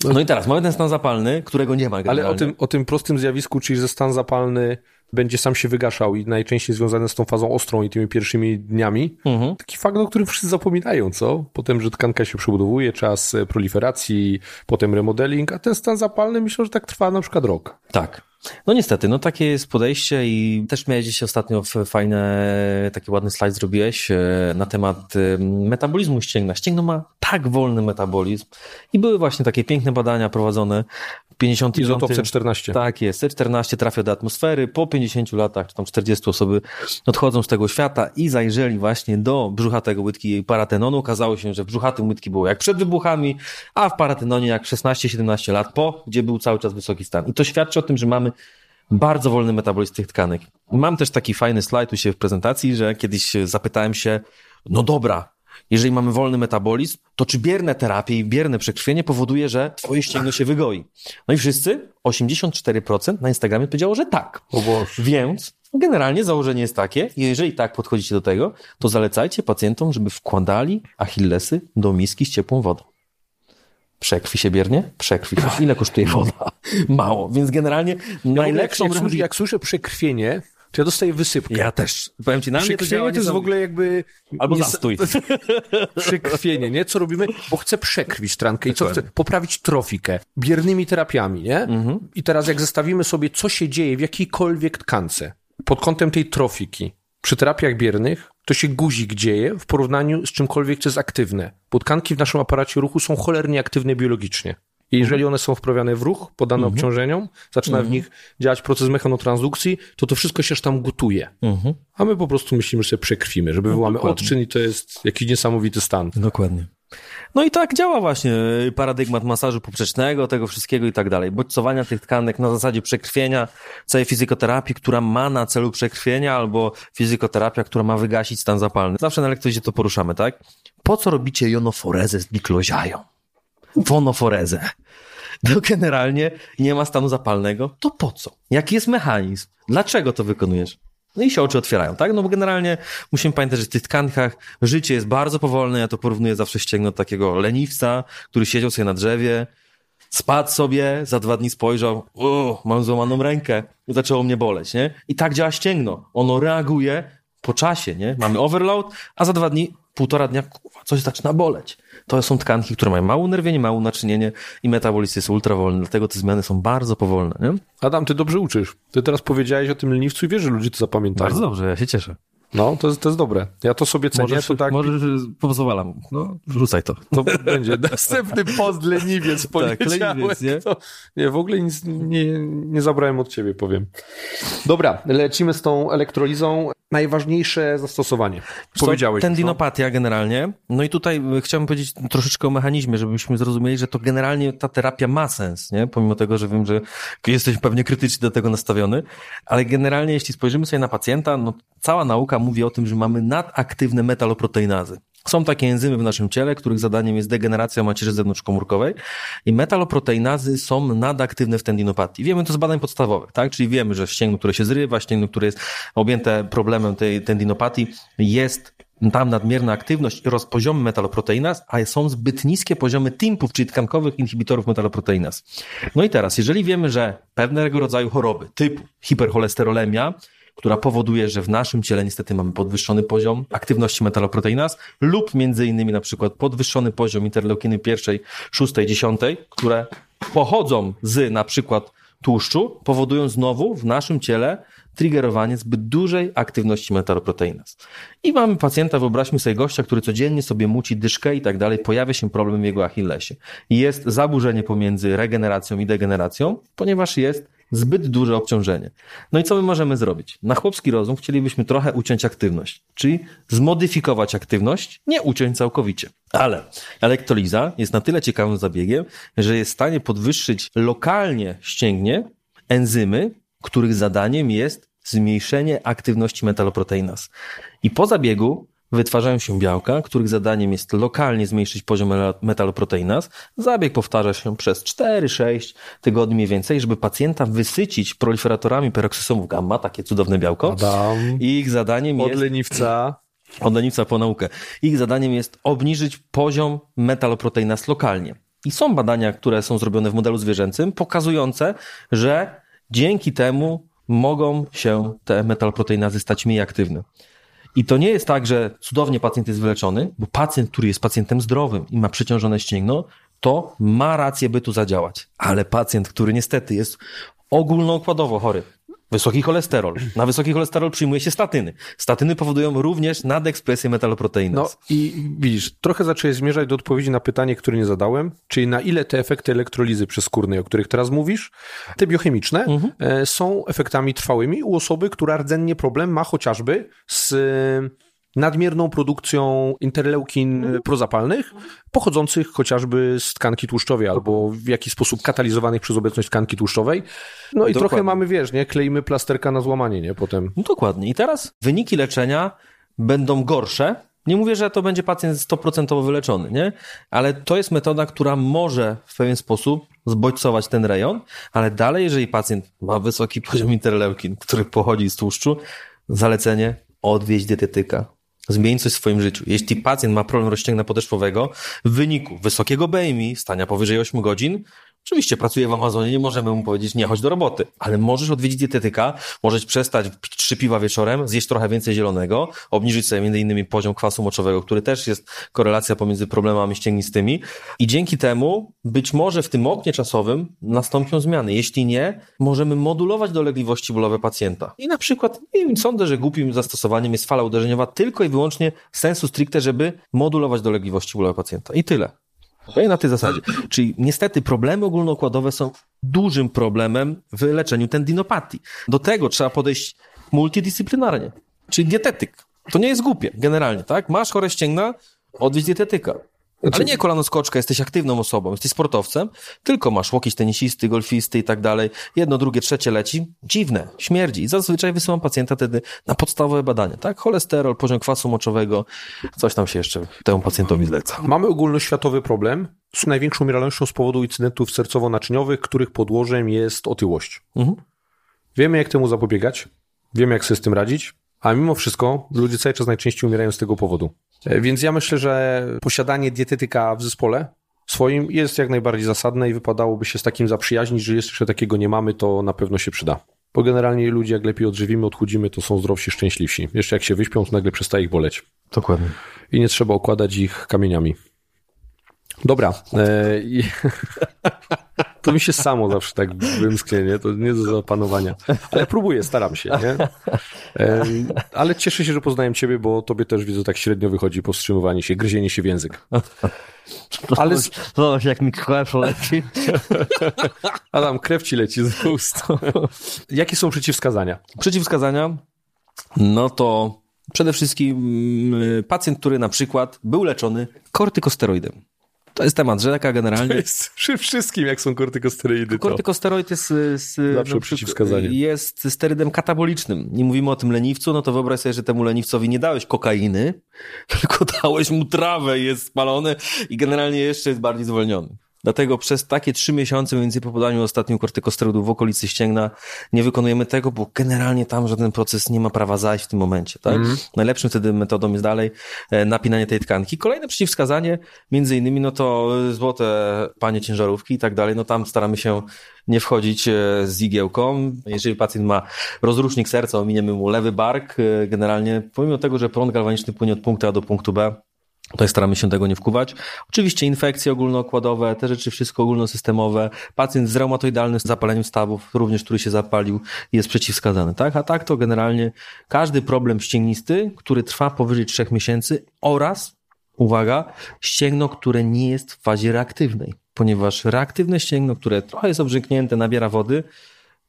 No i teraz mamy ten stan zapalny, którego nie ma Ale generalnie. o tym, o tym prostym zjawisku, czyli że stan zapalny będzie sam się wygaszał i najczęściej związany z tą fazą ostrą i tymi pierwszymi dniami. Mhm. Taki fakt, o którym wszyscy zapominają, co? Potem, że tkanka się przebudowuje, czas e, proliferacji, potem remodeling, a ten stan zapalny myślę, że tak trwa na przykład rok. Tak. No niestety, no takie jest podejście i też miałeś dzisiaj ostatnio fajne, taki ładny slajd zrobiłeś e, na temat e, metabolizmu ścięgna. Ścięgno ma tak wolny metabolizm i były właśnie takie piękne badania prowadzone w 50 Izotop C14. Tak jest, C14 trafia do atmosfery, po 50 latach, czy tam 40 osoby odchodzą z tego świata i zajrzeli właśnie do brzuchatego łydki paratenonu. Okazało się, że w brzuchatym łydki było jak przed wybuchami, a w paratenonie jak 16-17 lat po, gdzie był cały czas wysoki stan. I to świadczy o tym, że mamy bardzo wolny metabolizm tych tkanek. Mam też taki fajny slajd u siebie w prezentacji, że kiedyś zapytałem się, no dobra, jeżeli mamy wolny metabolizm, to czy bierne terapie i bierne przekrwienie powoduje, że twoje ścięgno się wygoi? No i wszyscy, 84% na Instagramie powiedziało, że tak. O Boże. Więc generalnie założenie jest takie, jeżeli tak podchodzicie do tego, to zalecajcie pacjentom, żeby wkładali achillesy do miski z ciepłą wodą. Przekrwi się biernie? Przekrwi. Ile kosztuje woda? Mało. Więc generalnie najlepszą... Jak, słyszę, jak słyszę przekrwienie, to ja dostaję wysypkę. Ja też. Powiem ci, na mnie to działa to jest w ogóle jakby... Albo nie- zastój. Przekrwienie, nie? Co robimy? Bo chcę przekrwić trankę i co chcę? Poprawić trofikę. Biernymi terapiami, nie? Mhm. I teraz jak zestawimy sobie, co się dzieje w jakiejkolwiek tkance pod kątem tej trofiki, przy terapiach biernych, to się guzik dzieje w porównaniu z czymkolwiek, co jest aktywne. Bo tkanki w naszym aparacie ruchu są cholernie aktywne biologicznie. I jeżeli one są wprawiane w ruch, podane obciążeniom, zaczyna w nich działać proces mechanotransdukcji, to to wszystko się tam gotuje. Mhm. A my po prostu myślimy, że sobie przekrwimy, że wywołamy dokładnie. odczyn i to jest jakiś niesamowity stan. Dokładnie. No i tak działa właśnie paradygmat masażu poprzecznego, tego wszystkiego i tak dalej. Bodźcowania tych tkanek na zasadzie przekrwienia, całej fizykoterapii, która ma na celu przekrwienia, albo fizykoterapia, która ma wygasić stan zapalny. Zawsze na lekcji to poruszamy, tak? Po co robicie jonoforezę z dikloziają? Fonoforezę. No generalnie nie ma stanu zapalnego, to po co? Jaki jest mechanizm? Dlaczego to wykonujesz? No i się oczy otwierają, tak? No bo generalnie musimy pamiętać, że w tych tkankach życie jest bardzo powolne. Ja to porównuję zawsze ścięgno takiego leniwca, który siedział sobie na drzewie, spadł sobie, za dwa dni spojrzał, o, mam złamaną rękę, zaczęło mnie boleć, nie? I tak działa ścięgno. Ono reaguje po czasie, nie? Mamy overload, a za dwa dni, półtora dnia, kurwa, coś zaczyna boleć. To są tkanki, które mają małe unerwienie, małe naczynienie i metabolizm jest ultrawolny, dlatego te zmiany są bardzo powolne, nie? Adam, ty dobrze uczysz. Ty teraz powiedziałeś o tym leniwcu i wiesz, że ludzie to zapamiętają. dobrze, ja się cieszę. No, to jest, to jest dobre. Ja to sobie cenię, Możesz, to tak, możesz, pozwalam. No, wrzucaj to. to będzie następny post leniwiec Tak, poniedziałek. leniwiec, nie? To, nie, w ogóle nic nie, nie zabrałem od ciebie, powiem. Dobra, lecimy z tą elektrolizą. Najważniejsze zastosowanie. Powiedziałeś. no. Tendinopatia generalnie. No i tutaj chciałbym powiedzieć troszeczkę o mechanizmie, żebyśmy zrozumieli, że to generalnie ta terapia ma sens, nie? Pomimo tego, że wiem, że jesteś pewnie krytycznie do tego nastawiony, ale generalnie jeśli spojrzymy sobie na pacjenta, no cała nauka mówi o tym, że mamy nadaktywne metaloproteinazy. Są takie enzymy w naszym ciele, których zadaniem jest degeneracja macierzy zewnątrzkomórkowej i metaloproteinazy są nadaktywne w tendinopatii. Wiemy to z badań podstawowych, tak? Czyli wiemy, że ścięgno, które się zrywa, ścięgno, które jest objęte problemem tej tendinopatii, jest tam nadmierna aktywność oraz poziomy metaloproteinaz, a są zbyt niskie poziomy TIMPów, czyli tkankowych inhibitorów metaloproteinaz. No i teraz, jeżeli wiemy, że pewnego rodzaju choroby typu hipercholesterolemia, która powoduje, że w naszym ciele niestety mamy podwyższony poziom aktywności metaloproteinaz lub między innymi na przykład podwyższony poziom interleukiny pierwszej, szóstej, dziesiątej, które pochodzą z na przykład tłuszczu, powodują znowu w naszym ciele triggerowanie zbyt dużej aktywności metaloproteinaz. I mamy pacjenta, wyobraźmy sobie gościa, który codziennie sobie muci dyszkę i tak dalej, pojawia się problem w jego achillesie. Jest zaburzenie pomiędzy regeneracją i degeneracją, ponieważ jest zbyt duże obciążenie. No i co my możemy zrobić? Na chłopski rozum chcielibyśmy trochę uciąć aktywność, czyli zmodyfikować aktywność, nie uciąć całkowicie. Ale elektroliza jest na tyle ciekawym zabiegiem, że jest w stanie podwyższyć lokalnie ścięgnie enzymy, których zadaniem jest zmniejszenie aktywności metaloproteinaz. I po zabiegu wytwarzają się białka, których zadaniem jest lokalnie zmniejszyć poziom metaloproteinaz. Zabieg powtarza się przez 4-6 tygodni mniej więcej, żeby pacjenta wysycić proliferatorami peroksysomów gamma, takie cudowne białko. Adam, I ich zadaniem od jest leniwca. od leniwca po naukę. Ich zadaniem jest obniżyć poziom metaloproteinaz lokalnie. I są badania, które są zrobione w modelu zwierzęcym, pokazujące, że dzięki temu mogą się te metaloproteinazy stać mniej aktywne. I to nie jest tak, że cudownie pacjent jest wyleczony, bo pacjent, który jest pacjentem zdrowym i ma przeciążone ścięgno, to ma rację, by tu zadziałać. Ale pacjent, który niestety jest ogólnoukładowo chory, wysoki cholesterol, na wysoki cholesterol przyjmuje się statyny. Statyny powodują również nadekspresję metaloproteinaz. No i widzisz, trochę zacząłeś zmierzać do odpowiedzi na pytanie, które nie zadałem, czyli na ile te efekty elektrolizy przeskórnej, o których teraz mówisz, te biochemiczne, e, są efektami trwałymi u osoby, która rdzennie problem ma chociażby z nadmierną produkcją interleukin prozapalnych, pochodzących chociażby z tkanki tłuszczowej albo w jakiś sposób katalizowanych przez obecność tkanki tłuszczowej. No i Dokładnie. trochę mamy, wiesz, nie, kleimy plasterka na złamanie, nie, potem. No dokładnie. I teraz wyniki leczenia będą gorsze. Nie mówię, że to będzie pacjent 100% wyleczony, nie? Ale to jest metoda, która może w pewien sposób zbodźcować ten rejon, ale dalej, jeżeli pacjent ma wysoki poziom interleukin, który pochodzi z tłuszczu, zalecenie odwieźć dietetyka. Zmień coś w swoim życiu. Jeśli pacjent ma problem rozciągna podeszwowego w wyniku wysokiego BMI, stania powyżej 8 godzin, Oczywiście pracuje w Amazonie, nie możemy mu powiedzieć nie chodź do roboty, ale możesz odwiedzić dietetyka, możesz przestać pić trzy piwa wieczorem, zjeść trochę więcej zielonego, obniżyć sobie między innymi poziom kwasu moczowego, który też jest korelacja pomiędzy problemami ścięgnistymi i dzięki temu być może w tym oknie czasowym nastąpią zmiany. Jeśli nie, możemy modulować dolegliwości bólowe pacjenta. I na przykład nie wiem, sądzę, że głupim zastosowaniem jest fala uderzeniowa tylko i wyłącznie sensu stricte, żeby modulować dolegliwości bólowe pacjenta. I tyle. Okay? Na tej zasadzie. Czyli niestety problemy ogólnokładowe są dużym problemem w leczeniu tendinopatii. Do tego trzeba podejść multidyscyplinarnie, czyli dietetyk. To nie jest głupie, generalnie, tak? Masz chore ścięgna, odwiedź dietetyka. Ale nie kolano skoczka, jesteś aktywną osobą, jesteś sportowcem, tylko masz łokieć tenisisty, golfisty i tak dalej. Jedno, drugie, trzecie leci. Dziwne, śmierdzi. I zazwyczaj wysyłam pacjenta wtedy na podstawowe badania, tak? Cholesterol, poziom kwasu moczowego, coś tam się jeszcze temu pacjentowi zleca. Mamy ogólnoświatowy problem z największą umieralnością z powodu incydentów sercowo-naczyniowych, których podłożem jest otyłość. Mhm. Wiemy, jak temu zapobiegać, wiemy, jak sobie z tym radzić, a mimo wszystko ludzie cały czas najczęściej umierają z tego powodu. E, Więc ja myślę, że posiadanie dietetyka w zespole swoim jest jak najbardziej zasadne i wypadałoby się z takim zaprzyjaźnić, że jeszcze takiego nie mamy, to na pewno się przyda. Bo generalnie ludzie, jak lepiej odżywimy, odchudzimy, to są zdrowsi, szczęśliwsi. Jeszcze jak się wyśpią, to nagle przestaje ich boleć. Dokładnie. I nie trzeba okładać ich kamieniami. Dobra. E. To mi się samo zawsze tak wymsknie, nie? To nie do zapanowania. Ale próbuję, staram się, nie? Ale cieszę się, że poznałem ciebie, bo tobie też widzę tak średnio wychodzi powstrzymywanie się, gryzienie się w język. Ale Zobacz, jak mi krew leci. Adam, krew ci leci z ust. Jakie są przeciwwskazania? Przeciwwskazania, no to przede wszystkim mm, pacjent, który na przykład był leczony kortykosteroidem. To jest temat rzeka generalnie. Jest przy wszystkim, jak są kortykosteroidy. To. Kortykosteroid jest, z, Zawsze przeciwwskazanie. jest sterydem katabolicznym. Nie mówimy o tym leniwcu, no to wyobraź sobie, że temu leniwcowi nie dałeś kokainy, tylko dałeś mu trawę, jest spalony i generalnie jeszcze jest bardziej zwolniony. Dlatego przez takie trzy miesiące, więcej po podaniu ostatniego kortykosteroidu w okolicy ścięgna, nie wykonujemy tego, bo generalnie tam żaden proces nie ma prawa zajść w tym momencie. Tak? Najlepszym wtedy metodą jest dalej e, napinanie tej tkanki. Kolejne przeciwwskazanie, między innymi, no to złote panie ciężarówki i tak dalej, no tam staramy się nie wchodzić e, z igiełką. Jeżeli pacjent ma rozrusznik serca, ominiemy mu lewy bark, e, generalnie pomimo tego, że prąd galwaniczny płynie od punktu A do punktu B, Tutaj staramy się tego nie wkuwać. Oczywiście infekcje ogólnookładowe, te rzeczy wszystko ogólnosystemowe. Pacjent z reumatoidalnym zapaleniem stawów, również który się zapalił, jest przeciwwskazany, tak? A tak to generalnie każdy problem ścięgnisty, który trwa powyżej trzech miesięcy oraz, uwaga, ścięgno, które nie jest w fazie reaktywnej. Ponieważ reaktywne ścięgno, które trochę jest obrzyknięte, nabiera wody,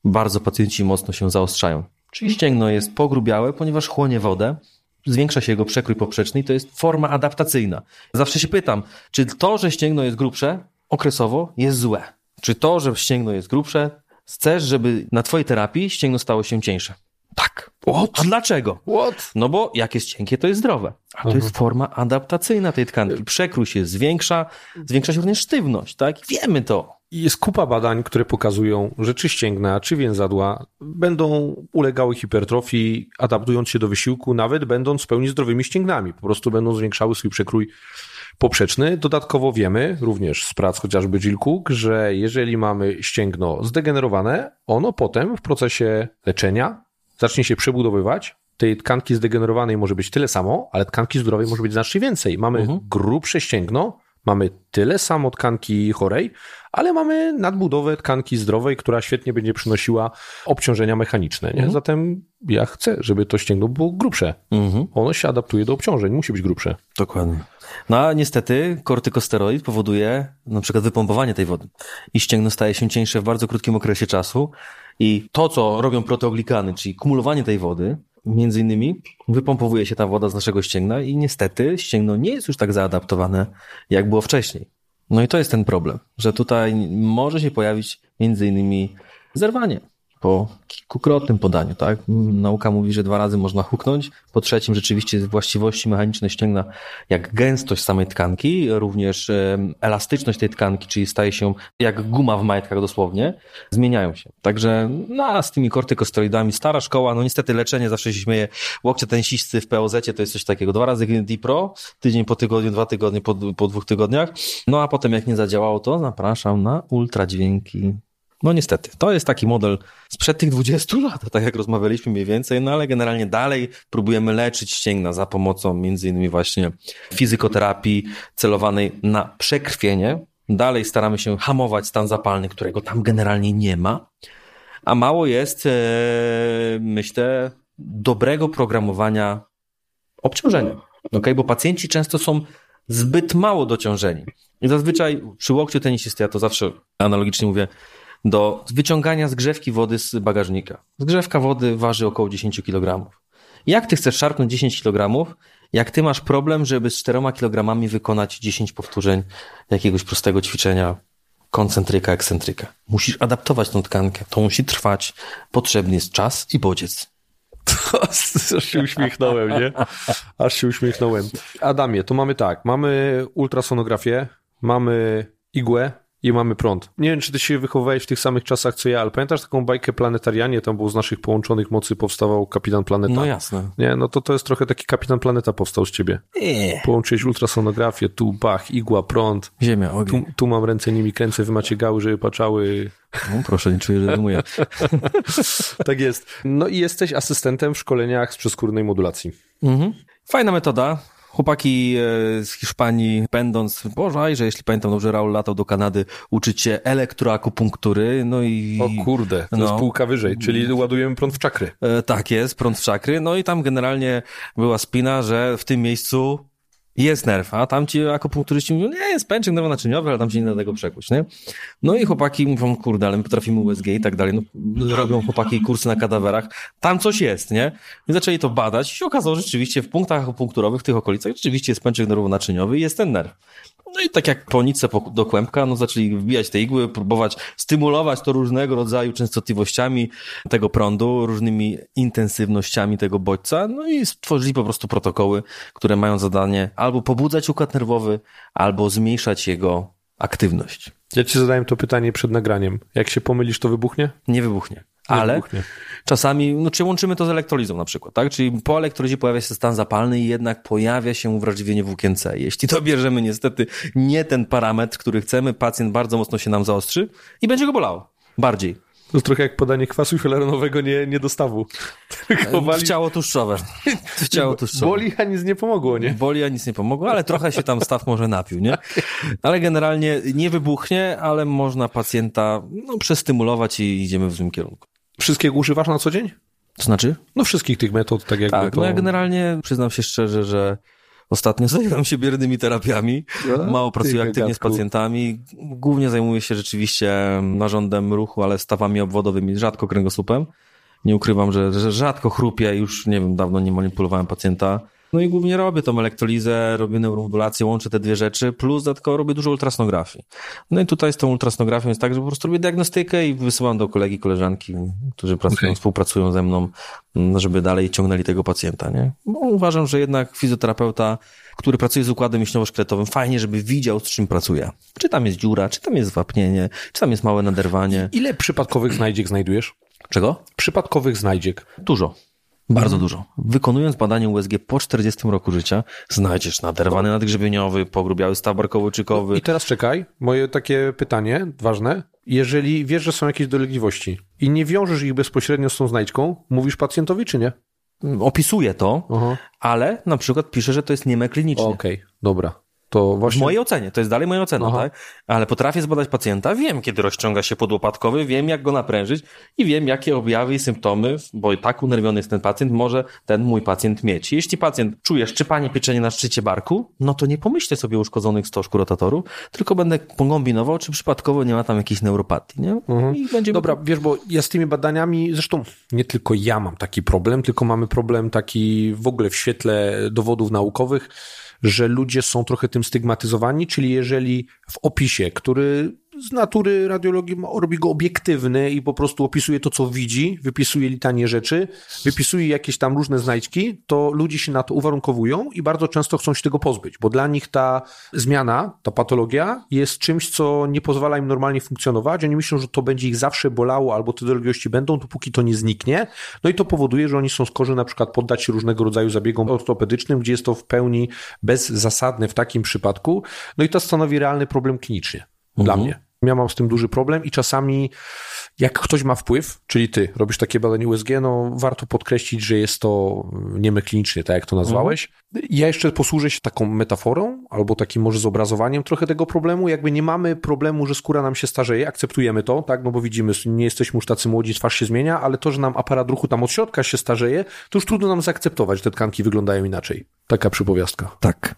bardzo pacjenci mocno się zaostrzają. Czyli ścięgno jest pogrubiałe, ponieważ chłonie wodę, zwiększa się jego przekrój poprzeczny i to jest forma adaptacyjna. Zawsze się pytam, czy to, że ścięgno jest grubsze, okresowo jest złe? Czy to, że ścięgno jest grubsze, chcesz, żeby na twojej terapii ścięgno stało się cieńsze? Tak. A dlaczego? What? No bo jak jest cienkie, to jest zdrowe. A to jest forma adaptacyjna tej tkanki. Przekrój się zwiększa, zwiększa się również sztywność, tak? Wiemy to. Jest kupa badań, które pokazują, że czy ścięgna, czy więzadła będą ulegały hipertrofii, adaptując się do wysiłku, nawet będąc w pełni zdrowymi ścięgnami. Po prostu będą zwiększały swój przekrój poprzeczny. Dodatkowo wiemy, również z prac chociażby Jill Cook, że jeżeli mamy ścięgno zdegenerowane, ono potem w procesie leczenia zacznie się przebudowywać. Tej tkanki zdegenerowanej może być tyle samo, ale tkanki zdrowej może być znacznie więcej. Mamy grubsze ścięgno, mamy tyle samo tkanki chorej, ale mamy nadbudowę tkanki zdrowej, która świetnie będzie przynosiła obciążenia mechaniczne. Nie? Zatem ja chcę, żeby to ścięgno było grubsze. Ono się adaptuje do obciążeń, musi być grubsze. Dokładnie. No a niestety kortykosteroid powoduje na przykład wypompowanie tej wody i ścięgno staje się cieńsze w bardzo krótkim okresie czasu i to, co robią proteoglikany, czyli kumulowanie tej wody, między innymi wypompowuje się ta woda z naszego ścięgna i niestety ścięgno nie jest już tak zaadaptowane, jak było wcześniej. No i to jest ten problem, że tutaj może się pojawić między innymi zerwanie po kilkukrotnym podaniu, tak? Nauka mówi, że dwa razy można huknąć. Po trzecim rzeczywiście właściwości mechaniczne ścięgna, jak gęstość samej tkanki, również elastyczność tej tkanki, czyli staje się jak guma w majtkach dosłownie, zmieniają się. Także no, z tymi kortykosteroidami stara szkoła, no niestety leczenie zawsze się śmieje. Łokcie tensisty w POZ to jest coś takiego. Dwa razy Dipro, tydzień po tygodniu, dwa tygodnie po, po dwóch tygodniach. No a potem jak nie zadziałało, to zapraszam na ultradźwięki no niestety, to jest taki model sprzed tych 20 lat, tak jak rozmawialiśmy mniej więcej, no ale generalnie dalej próbujemy leczyć ścięgna za pomocą między innymi właśnie fizykoterapii celowanej na przekrwienie. Dalej staramy się hamować stan zapalny, którego tam generalnie nie ma. A mało jest, e, myślę, dobrego programowania obciążenia. Okay? Bo pacjenci często są zbyt mało dociążeni. I zazwyczaj przy łokciu tenisisty, ja to zawsze analogicznie mówię, do wyciągania zgrzewki wody z bagażnika. Zgrzewka wody waży około 10 kg. Jak ty chcesz szarpnąć 10 kg, jak ty masz problem, żeby z 4 kg wykonać 10 powtórzeń jakiegoś prostego ćwiczenia koncentryka, ekscentryka. Musisz adaptować tą tkankę. To musi trwać. Potrzebny jest czas i bodziec. Aż się uśmiechnąłem, nie? Aż się uśmiechnąłem. Adamie, to mamy tak. Mamy ultrasonografię, mamy igłę, i mamy prąd. Nie wiem, czy ty się wychowywałeś w tych samych czasach co ja, ale pamiętasz taką bajkę Planetarianie? Tam był z naszych połączonych mocy powstawał Kapitan Planeta. No jasne. Nie, no to to jest trochę taki Kapitan Planeta powstał z ciebie. Nie. Połączyłeś ultrasonografię, tu bach, igła, prąd. Ziemia, ogień. Tu, tu mam ręce, nimi kręcę, wy macie gały, żeby paczały. No, proszę, nie czuję, że rymuję. tak jest. No i jesteś asystentem w szkoleniach z przeskórnej modulacji. Mhm. Fajna metoda. Chłopaki e, z Hiszpanii, będąc, boże, że jeśli pamiętam dobrze, Raul latał do Kanady uczyć się elektroakupunktury, no i... O kurde, to no. jest półka wyżej, czyli ładujemy prąd w czakry. E, tak jest, prąd w czakry, no i tam generalnie była spina, że w tym miejscu jest nerw, a tam ci akupunkturyści mówią, nie, jest pęczek nerwonaczyniowy, ale tam się nie da tego przekuć, nie? No i chłopaki mówią, kurde, ale my potrafimy USG i tak dalej, no robią chłopaki kursy na kadawerach, tam coś jest, nie? I zaczęli to badać i się okazało, że rzeczywiście w punktach akupunkturowych w tych okolicach rzeczywiście jest pęczek nerwonaczyniowy i jest ten nerw. No i tak jak po nitce do kłębka, no zaczęli wbijać te igły, próbować stymulować to różnego rodzaju częstotliwościami tego prądu, różnymi intensywnościami tego bodźca, no i stworzyli po prostu protokoły, które mają zadanie albo pobudzać układ nerwowy, albo zmniejszać jego aktywność. Ja ci zadałem to pytanie przed nagraniem. Jak się pomylisz, to wybuchnie? Nie wybuchnie ale czasami, no czy łączymy to z elektrolizą na przykład, tak? Czyli po elektrolizie pojawia się stan zapalny i jednak pojawia się uwrażliwienie włókien C. Jeśli to bierzemy niestety nie ten parametr, który chcemy, pacjent bardzo mocno się nam zaostrzy i będzie go bolało. Bardziej. To trochę jak podanie kwasu hialuronowego nie, nie dostawu. Tylko wali... W ciało tłuszczowe. W ciało tłuszczowe. Boli, a nic nie pomogło, nie? Boli, a nic nie pomogło, ale trochę się tam staw może napił, nie? Ale generalnie nie wybuchnie, ale można pacjenta no, przestymulować i idziemy w złym kierunku. Wszystkiego używasz na co dzień? To znaczy? No wszystkich tych metod, tak jakby tak, to... no ja generalnie przyznam się szczerze, że ostatnio zajmuję się biernymi terapiami. Mało pracuję aktywnie z pacjentami. Głównie zajmuję się rzeczywiście narządem ruchu, ale stawami obwodowymi, rzadko kręgosłupem. Nie ukrywam, że, że rzadko chrupię, już nie wiem, dawno nie manipulowałem pacjenta. No i głównie robię tą elektrolizę, robię neuromodulację, łączę te dwie rzeczy, plus dodatkowo robię dużo ultrasonografii. No i tutaj z tą ultrasonografią jest tak, że po prostu robię diagnostykę i wysyłam do kolegi, koleżanki, którzy pracują, okay. współpracują ze mną, żeby dalej ciągnęli tego pacjenta, nie? Bo uważam, że jednak fizjoterapeuta, który pracuje z układem mięśniowo-szkieletowym, fajnie, żeby widział, z czym pracuje. Czy tam jest dziura, czy tam jest wapnienie, czy tam jest małe naderwanie. Ile przypadkowych znajdziek znajdujesz? Czego? Przypadkowych znajdziek. Dużo. Bardzo dużo. Wykonując badanie USG po 40 roku życia, znajdziesz naderwany nadgrzebieniowy, pogrubiały staw barkowo-czykowy. I teraz czekaj, moje takie pytanie ważne. Jeżeli wiesz, że są jakieś dolegliwości i nie wiążesz ich bezpośrednio z tą znajdźką, mówisz pacjentowi czy nie? Opisuję to, Aha. ale na przykład piszę, że to jest nieme klinicznie. Okej, okay, dobra. To właśnie... W mojej ocenie, to jest dalej moja ocena, Aha. tak? Ale potrafię zbadać pacjenta, wiem, kiedy rozciąga się podłopatkowy, wiem, jak go naprężyć i wiem, jakie objawy i symptomy, bo tak unerwiony jest ten pacjent, może ten mój pacjent mieć. Jeśli pacjent czuje szczypanie pieczenie na szczycie barku, no to nie pomyślę sobie o uszkodzonych stożku rotatorów, tylko będę kombinował, czy przypadkowo nie ma tam jakiejś neuropatii, nie? I będzie Dobra, wiesz, bo ja z tymi badaniami, zresztą nie tylko ja mam taki problem, tylko mamy problem taki w ogóle w świetle dowodów naukowych, że ludzie są trochę tym stygmatyzowani, czyli jeżeli w opisie, który z natury radiologii robi go obiektywny i po prostu opisuje to, co widzi, wypisuje litanie rzeczy, wypisuje jakieś tam różne znajdźki, to ludzie się na to uwarunkowują i bardzo często chcą się tego pozbyć, bo dla nich ta zmiana, ta patologia jest czymś, co nie pozwala im normalnie funkcjonować. Oni myślą, że to będzie ich zawsze bolało albo te dolegliwości będą, dopóki to nie zniknie. No i to powoduje, że oni są skorzy na przykład poddać się różnego rodzaju zabiegom ortopedycznym, gdzie jest to w pełni bezzasadne w takim przypadku. No i to stanowi realny problem klinicznie dla mnie. Ja mam z tym duży problem i czasami jak ktoś ma wpływ, czyli ty robisz takie badanie USG, no warto podkreślić, że jest to niemy klinicznie, tak jak to nazwałeś. Ja jeszcze posłużę się taką metaforą, albo takim może zobrazowaniem trochę tego problemu. Jakby nie mamy problemu, że skóra nam się starzeje, akceptujemy to, tak, no bo widzimy, nie jesteśmy już tacy młodzi, twarz się zmienia, ale to, że nam aparat ruchu tam od środka się starzeje, to już trudno nam zaakceptować, że te tkanki wyglądają inaczej. Taka przypowiastka. Tak.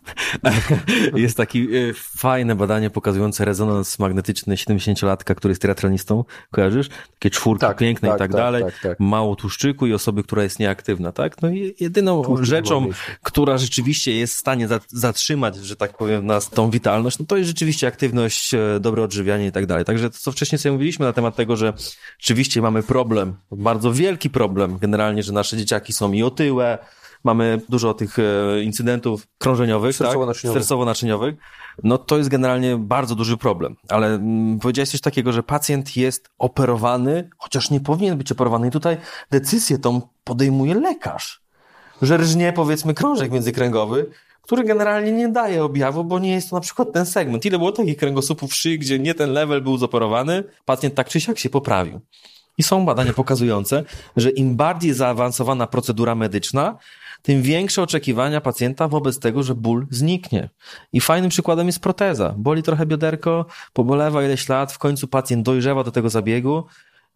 jest takie fajne badanie pokazujące rezonans magnetyczny 70-latka, który jest triatlonistą. Kojarzysz? Takie czwórki Tak, piękne tak, i tak, tak, dalej. tak, tak. Mało tłuszczyku i osoby, która jest nieaktywna, tak? No i jedyną Tłuszczyk rzeczą, która rzeczywiście jest w stanie za- zatrzymać, że tak powiem, nas tą witalność, no to jest rzeczywiście aktywność, e, dobre odżywianie i tak dalej. Także to, co wcześniej sobie mówiliśmy na temat tego, że rzeczywiście mamy problem, bardzo wielki problem generalnie, że nasze dzieciaki są i otyłe, mamy dużo tych e, incydentów krążeniowych, Sercowo-naczyniowych. tak? sercowo-naczyniowych, no to jest generalnie bardzo duży problem. Ale mm, powiedziałeś coś takiego, że pacjent jest operowany, chociaż nie powinien być operowany. I tutaj decyzję tą podejmuje lekarz, że rżnie powiedzmy krążek międzykręgowy, który generalnie nie daje objawu, bo nie jest to na przykład ten segment. Ile było takich kręgosłupów szyi, gdzie nie ten level był zoperowany, pacjent tak czy siak się poprawił. I są badania pokazujące, że im bardziej zaawansowana procedura medyczna, tym większe oczekiwania pacjenta wobec tego, że ból zniknie. I fajnym przykładem jest proteza. Boli trochę bioderko, pobolewa ileś lat, w końcu pacjent dojrzewa do tego zabiegu,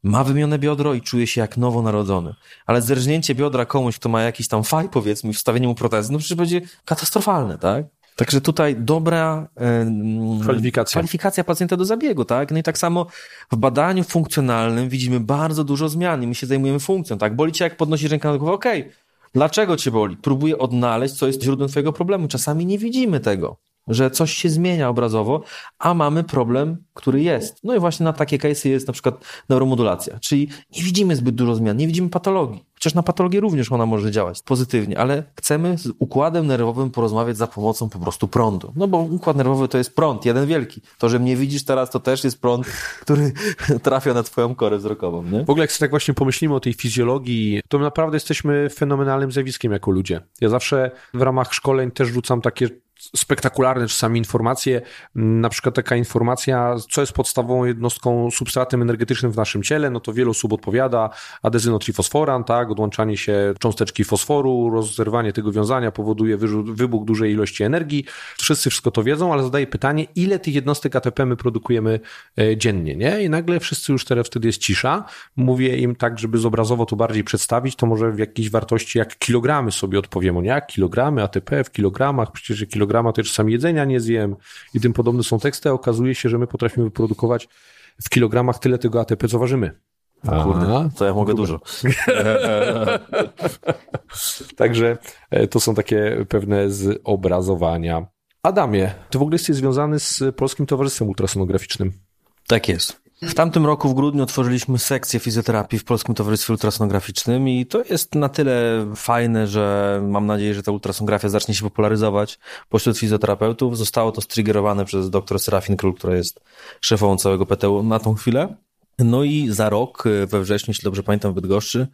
ma wymione biodro i czuje się jak nowonarodzony. Ale zerżnięcie biodra komuś, kto ma jakiś tam faj, powiedzmy, i wstawienie mu protezy, no przecież będzie katastrofalne, tak? Także tutaj dobra em, Kwalifikacja. kwalifikacja pacjenta do zabiegu, tak? No i tak samo w badaniu funkcjonalnym widzimy bardzo dużo zmian i my się zajmujemy funkcją, tak? Boli cię jak podnosi rękę na głowę, okej, dlaczego cię boli? Próbuję odnaleźć, co jest źródłem twojego problemu. Czasami nie widzimy tego, że coś się zmienia obrazowo, a mamy problem, który jest. No i właśnie na takie case'y jest na przykład neuromodulacja, czyli nie widzimy zbyt dużo zmian, nie widzimy patologii. Chociaż na patologię również ona może działać pozytywnie, ale chcemy z układem nerwowym porozmawiać za pomocą po prostu prądu. No bo układ nerwowy to jest prąd, jeden wielki. To, że mnie widzisz teraz, to też jest prąd, który trafia na twoją korę wzrokową, nie? W ogóle jak sobie tak właśnie pomyślimy o tej fizjologii, to naprawdę jesteśmy fenomenalnym zjawiskiem jako ludzie. Ja zawsze w ramach szkoleń też rzucam takie spektakularne czasami informacje, na przykład taka informacja, co jest podstawową jednostką, substratem energetycznym w naszym ciele, no to wielu osób odpowiada adezynotrifosforan, tak, odłączanie się cząsteczki fosforu, rozerwanie tego wiązania powoduje wybuch dużej ilości energii. Wszyscy wszystko to wiedzą, ale zadaję pytanie, ile tych jednostek ATP my produkujemy e, dziennie, nie? I nagle wszyscy już teraz wtedy jest cisza. Mówię im tak, żeby zobrazowo to bardziej przedstawić, to może w jakiejś wartości jak kilogramy sobie odpowiemy, nie? Kilogramy ATP w kilogramach, przecież że kilograma to ja czasami jedzenia nie zjem i tym podobne są teksty, a okazuje się, że my potrafimy wyprodukować w kilogramach tyle tego ATP, co ważymy. Kurde, to ja mogę dużo. Także e, to są takie pewne zobrazowania. Adamie, ty w ogóle jesteś związany z Polskim Towarzystwem Ultrasonograficznym. Tak jest. W tamtym roku w grudniu otworzyliśmy sekcję fizjoterapii w Polskim Towarzystwie Ultrasonograficznym i to jest na tyle fajne, że mam nadzieję, że ta ultrasonografia zacznie się popularyzować pośród fizjoterapeutów. Zostało to striggerowane przez dr Serafin Król, która jest szefową całego PTU na tą chwilę. No i za rok, we wrześniu, jeśli dobrze pamiętam, w Bydgoszczy,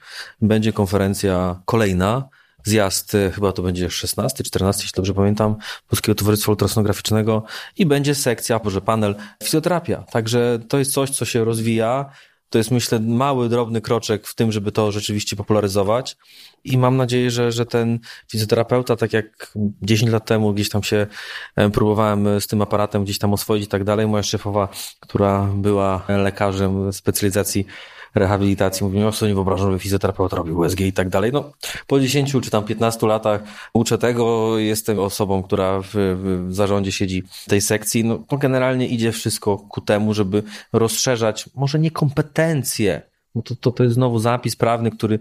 będzie konferencja kolejna, zjazd, e, chyba to będzie 16, 14, jeśli dobrze pamiętam, Polskiego Towarzystwa Ultrasonograficznego i będzie sekcja, może panel fizjoterapia. Także to jest coś, co się rozwija. To jest, myślę, mały, drobny kroczek w tym, żeby to rzeczywiście popularyzować. I mam nadzieję, że, że ten fizjoterapeuta, tak jak 10 lat temu gdzieś tam się e, próbowałem z tym aparatem gdzieś tam oswoić i tak dalej, moja szefowa, która była lekarzem specjalizacji rehabilitacji, mówimy, o sobie nie wyobrażam, żeby fizjoterapeuta robił USG i tak dalej. No, po 10 czy tam 15 latach uczę tego, jestem osobą, która w, w zarządzie siedzi tej sekcji. No, generalnie idzie wszystko ku temu, żeby rozszerzać może nie kompetencje, bo to, to, to jest znowu zapis prawny, który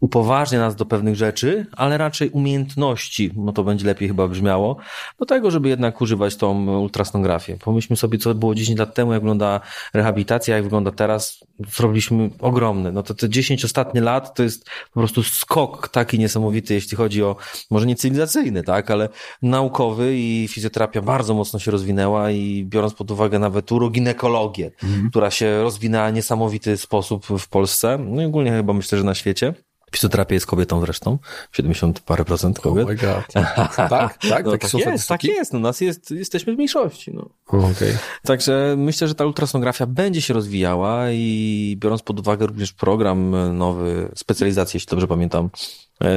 upoważnia nas do pewnych rzeczy, ale raczej umiejętności, no to będzie lepiej chyba brzmiało, do tego, żeby jednak używać tą ultrasonografię. Pomyślmy sobie, co było 10 lat temu, jak wygląda rehabilitacja, jak wygląda teraz. Zrobiliśmy ogromny. No to te 10 ostatnich lat to jest po prostu skok taki niesamowity, jeśli chodzi o, może nie cywilizacyjny, tak, ale naukowy i fizjoterapia bardzo mocno się rozwinęła i biorąc pod uwagę nawet uroginekologię, mhm. która się rozwinęła w niesamowity sposób w Polsce, no i ogólnie chyba myślę, że na świecie. Fizjoterapia jest kobietą zresztą, 70 parę procent kobiet. Oh my God. tak, tak, no, tak jest, tak jest, no nas jest, jesteśmy w mniejszości. No. Okay. Także myślę, że ta ultrasonografia będzie się rozwijała i biorąc pod uwagę również program nowy, specjalizację, jeśli dobrze pamiętam,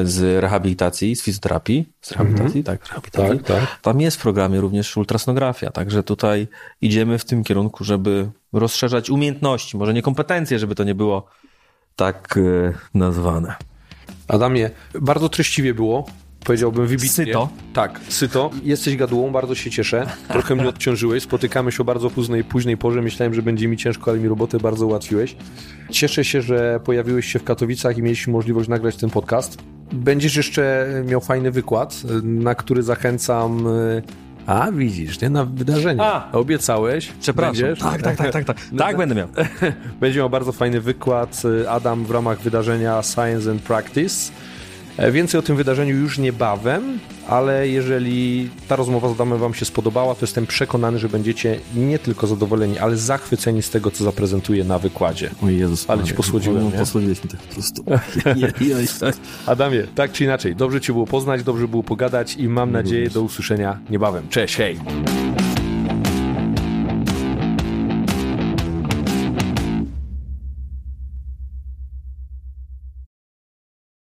z rehabilitacji, z fizjoterapii, z rehabilitacji, mm -hmm. tak, rehabilitacji. Tak, tak. Tam jest w programie również ultrasonografia, także tutaj idziemy w tym kierunku, żeby rozszerzać umiejętności, może nie kompetencje, żeby to nie było tak e, nazwane. Adamie, bardzo treściwie było. Powiedziałbym wybitnie. Syto. Tak, syto. Jesteś gadułą, bardzo się cieszę. Trochę mnie odciążyłeś. Spotykamy się o bardzo późnej, późnej porze. Myślałem, że będzie mi ciężko, ale mi robotę bardzo ułatwiłeś. Cieszę się, że pojawiłeś się w Katowicach i mieliśmy możliwość nagrać ten podcast. Będziesz jeszcze miał fajny wykład, na który zachęcam e, a, widzisz, nie na wydarzenie. A, Obiecałeś. Przepraszam. Będziesz? Tak, tak, tak, tak, tak. Tak, będę miał. Będzie miał bardzo fajny wykład y, Adam w ramach wydarzenia Science and Practice. E, więcej o tym wydarzeniu już niebawem, ale jeżeli ta rozmowa z Adamem Wam się spodobała, to jestem przekonany, że będziecie nie tylko zadowoleni, ale zachwyceni z tego, co zaprezentuję na wykładzie. O Jezus. Ale Ci posłodziłem. No, posłodziłeś mi tak po prostu. Adamie, tak czy inaczej, dobrze Cię było poznać, dobrze było pogadać i mam nadzieję do usłyszenia niebawem. Cześć, hej!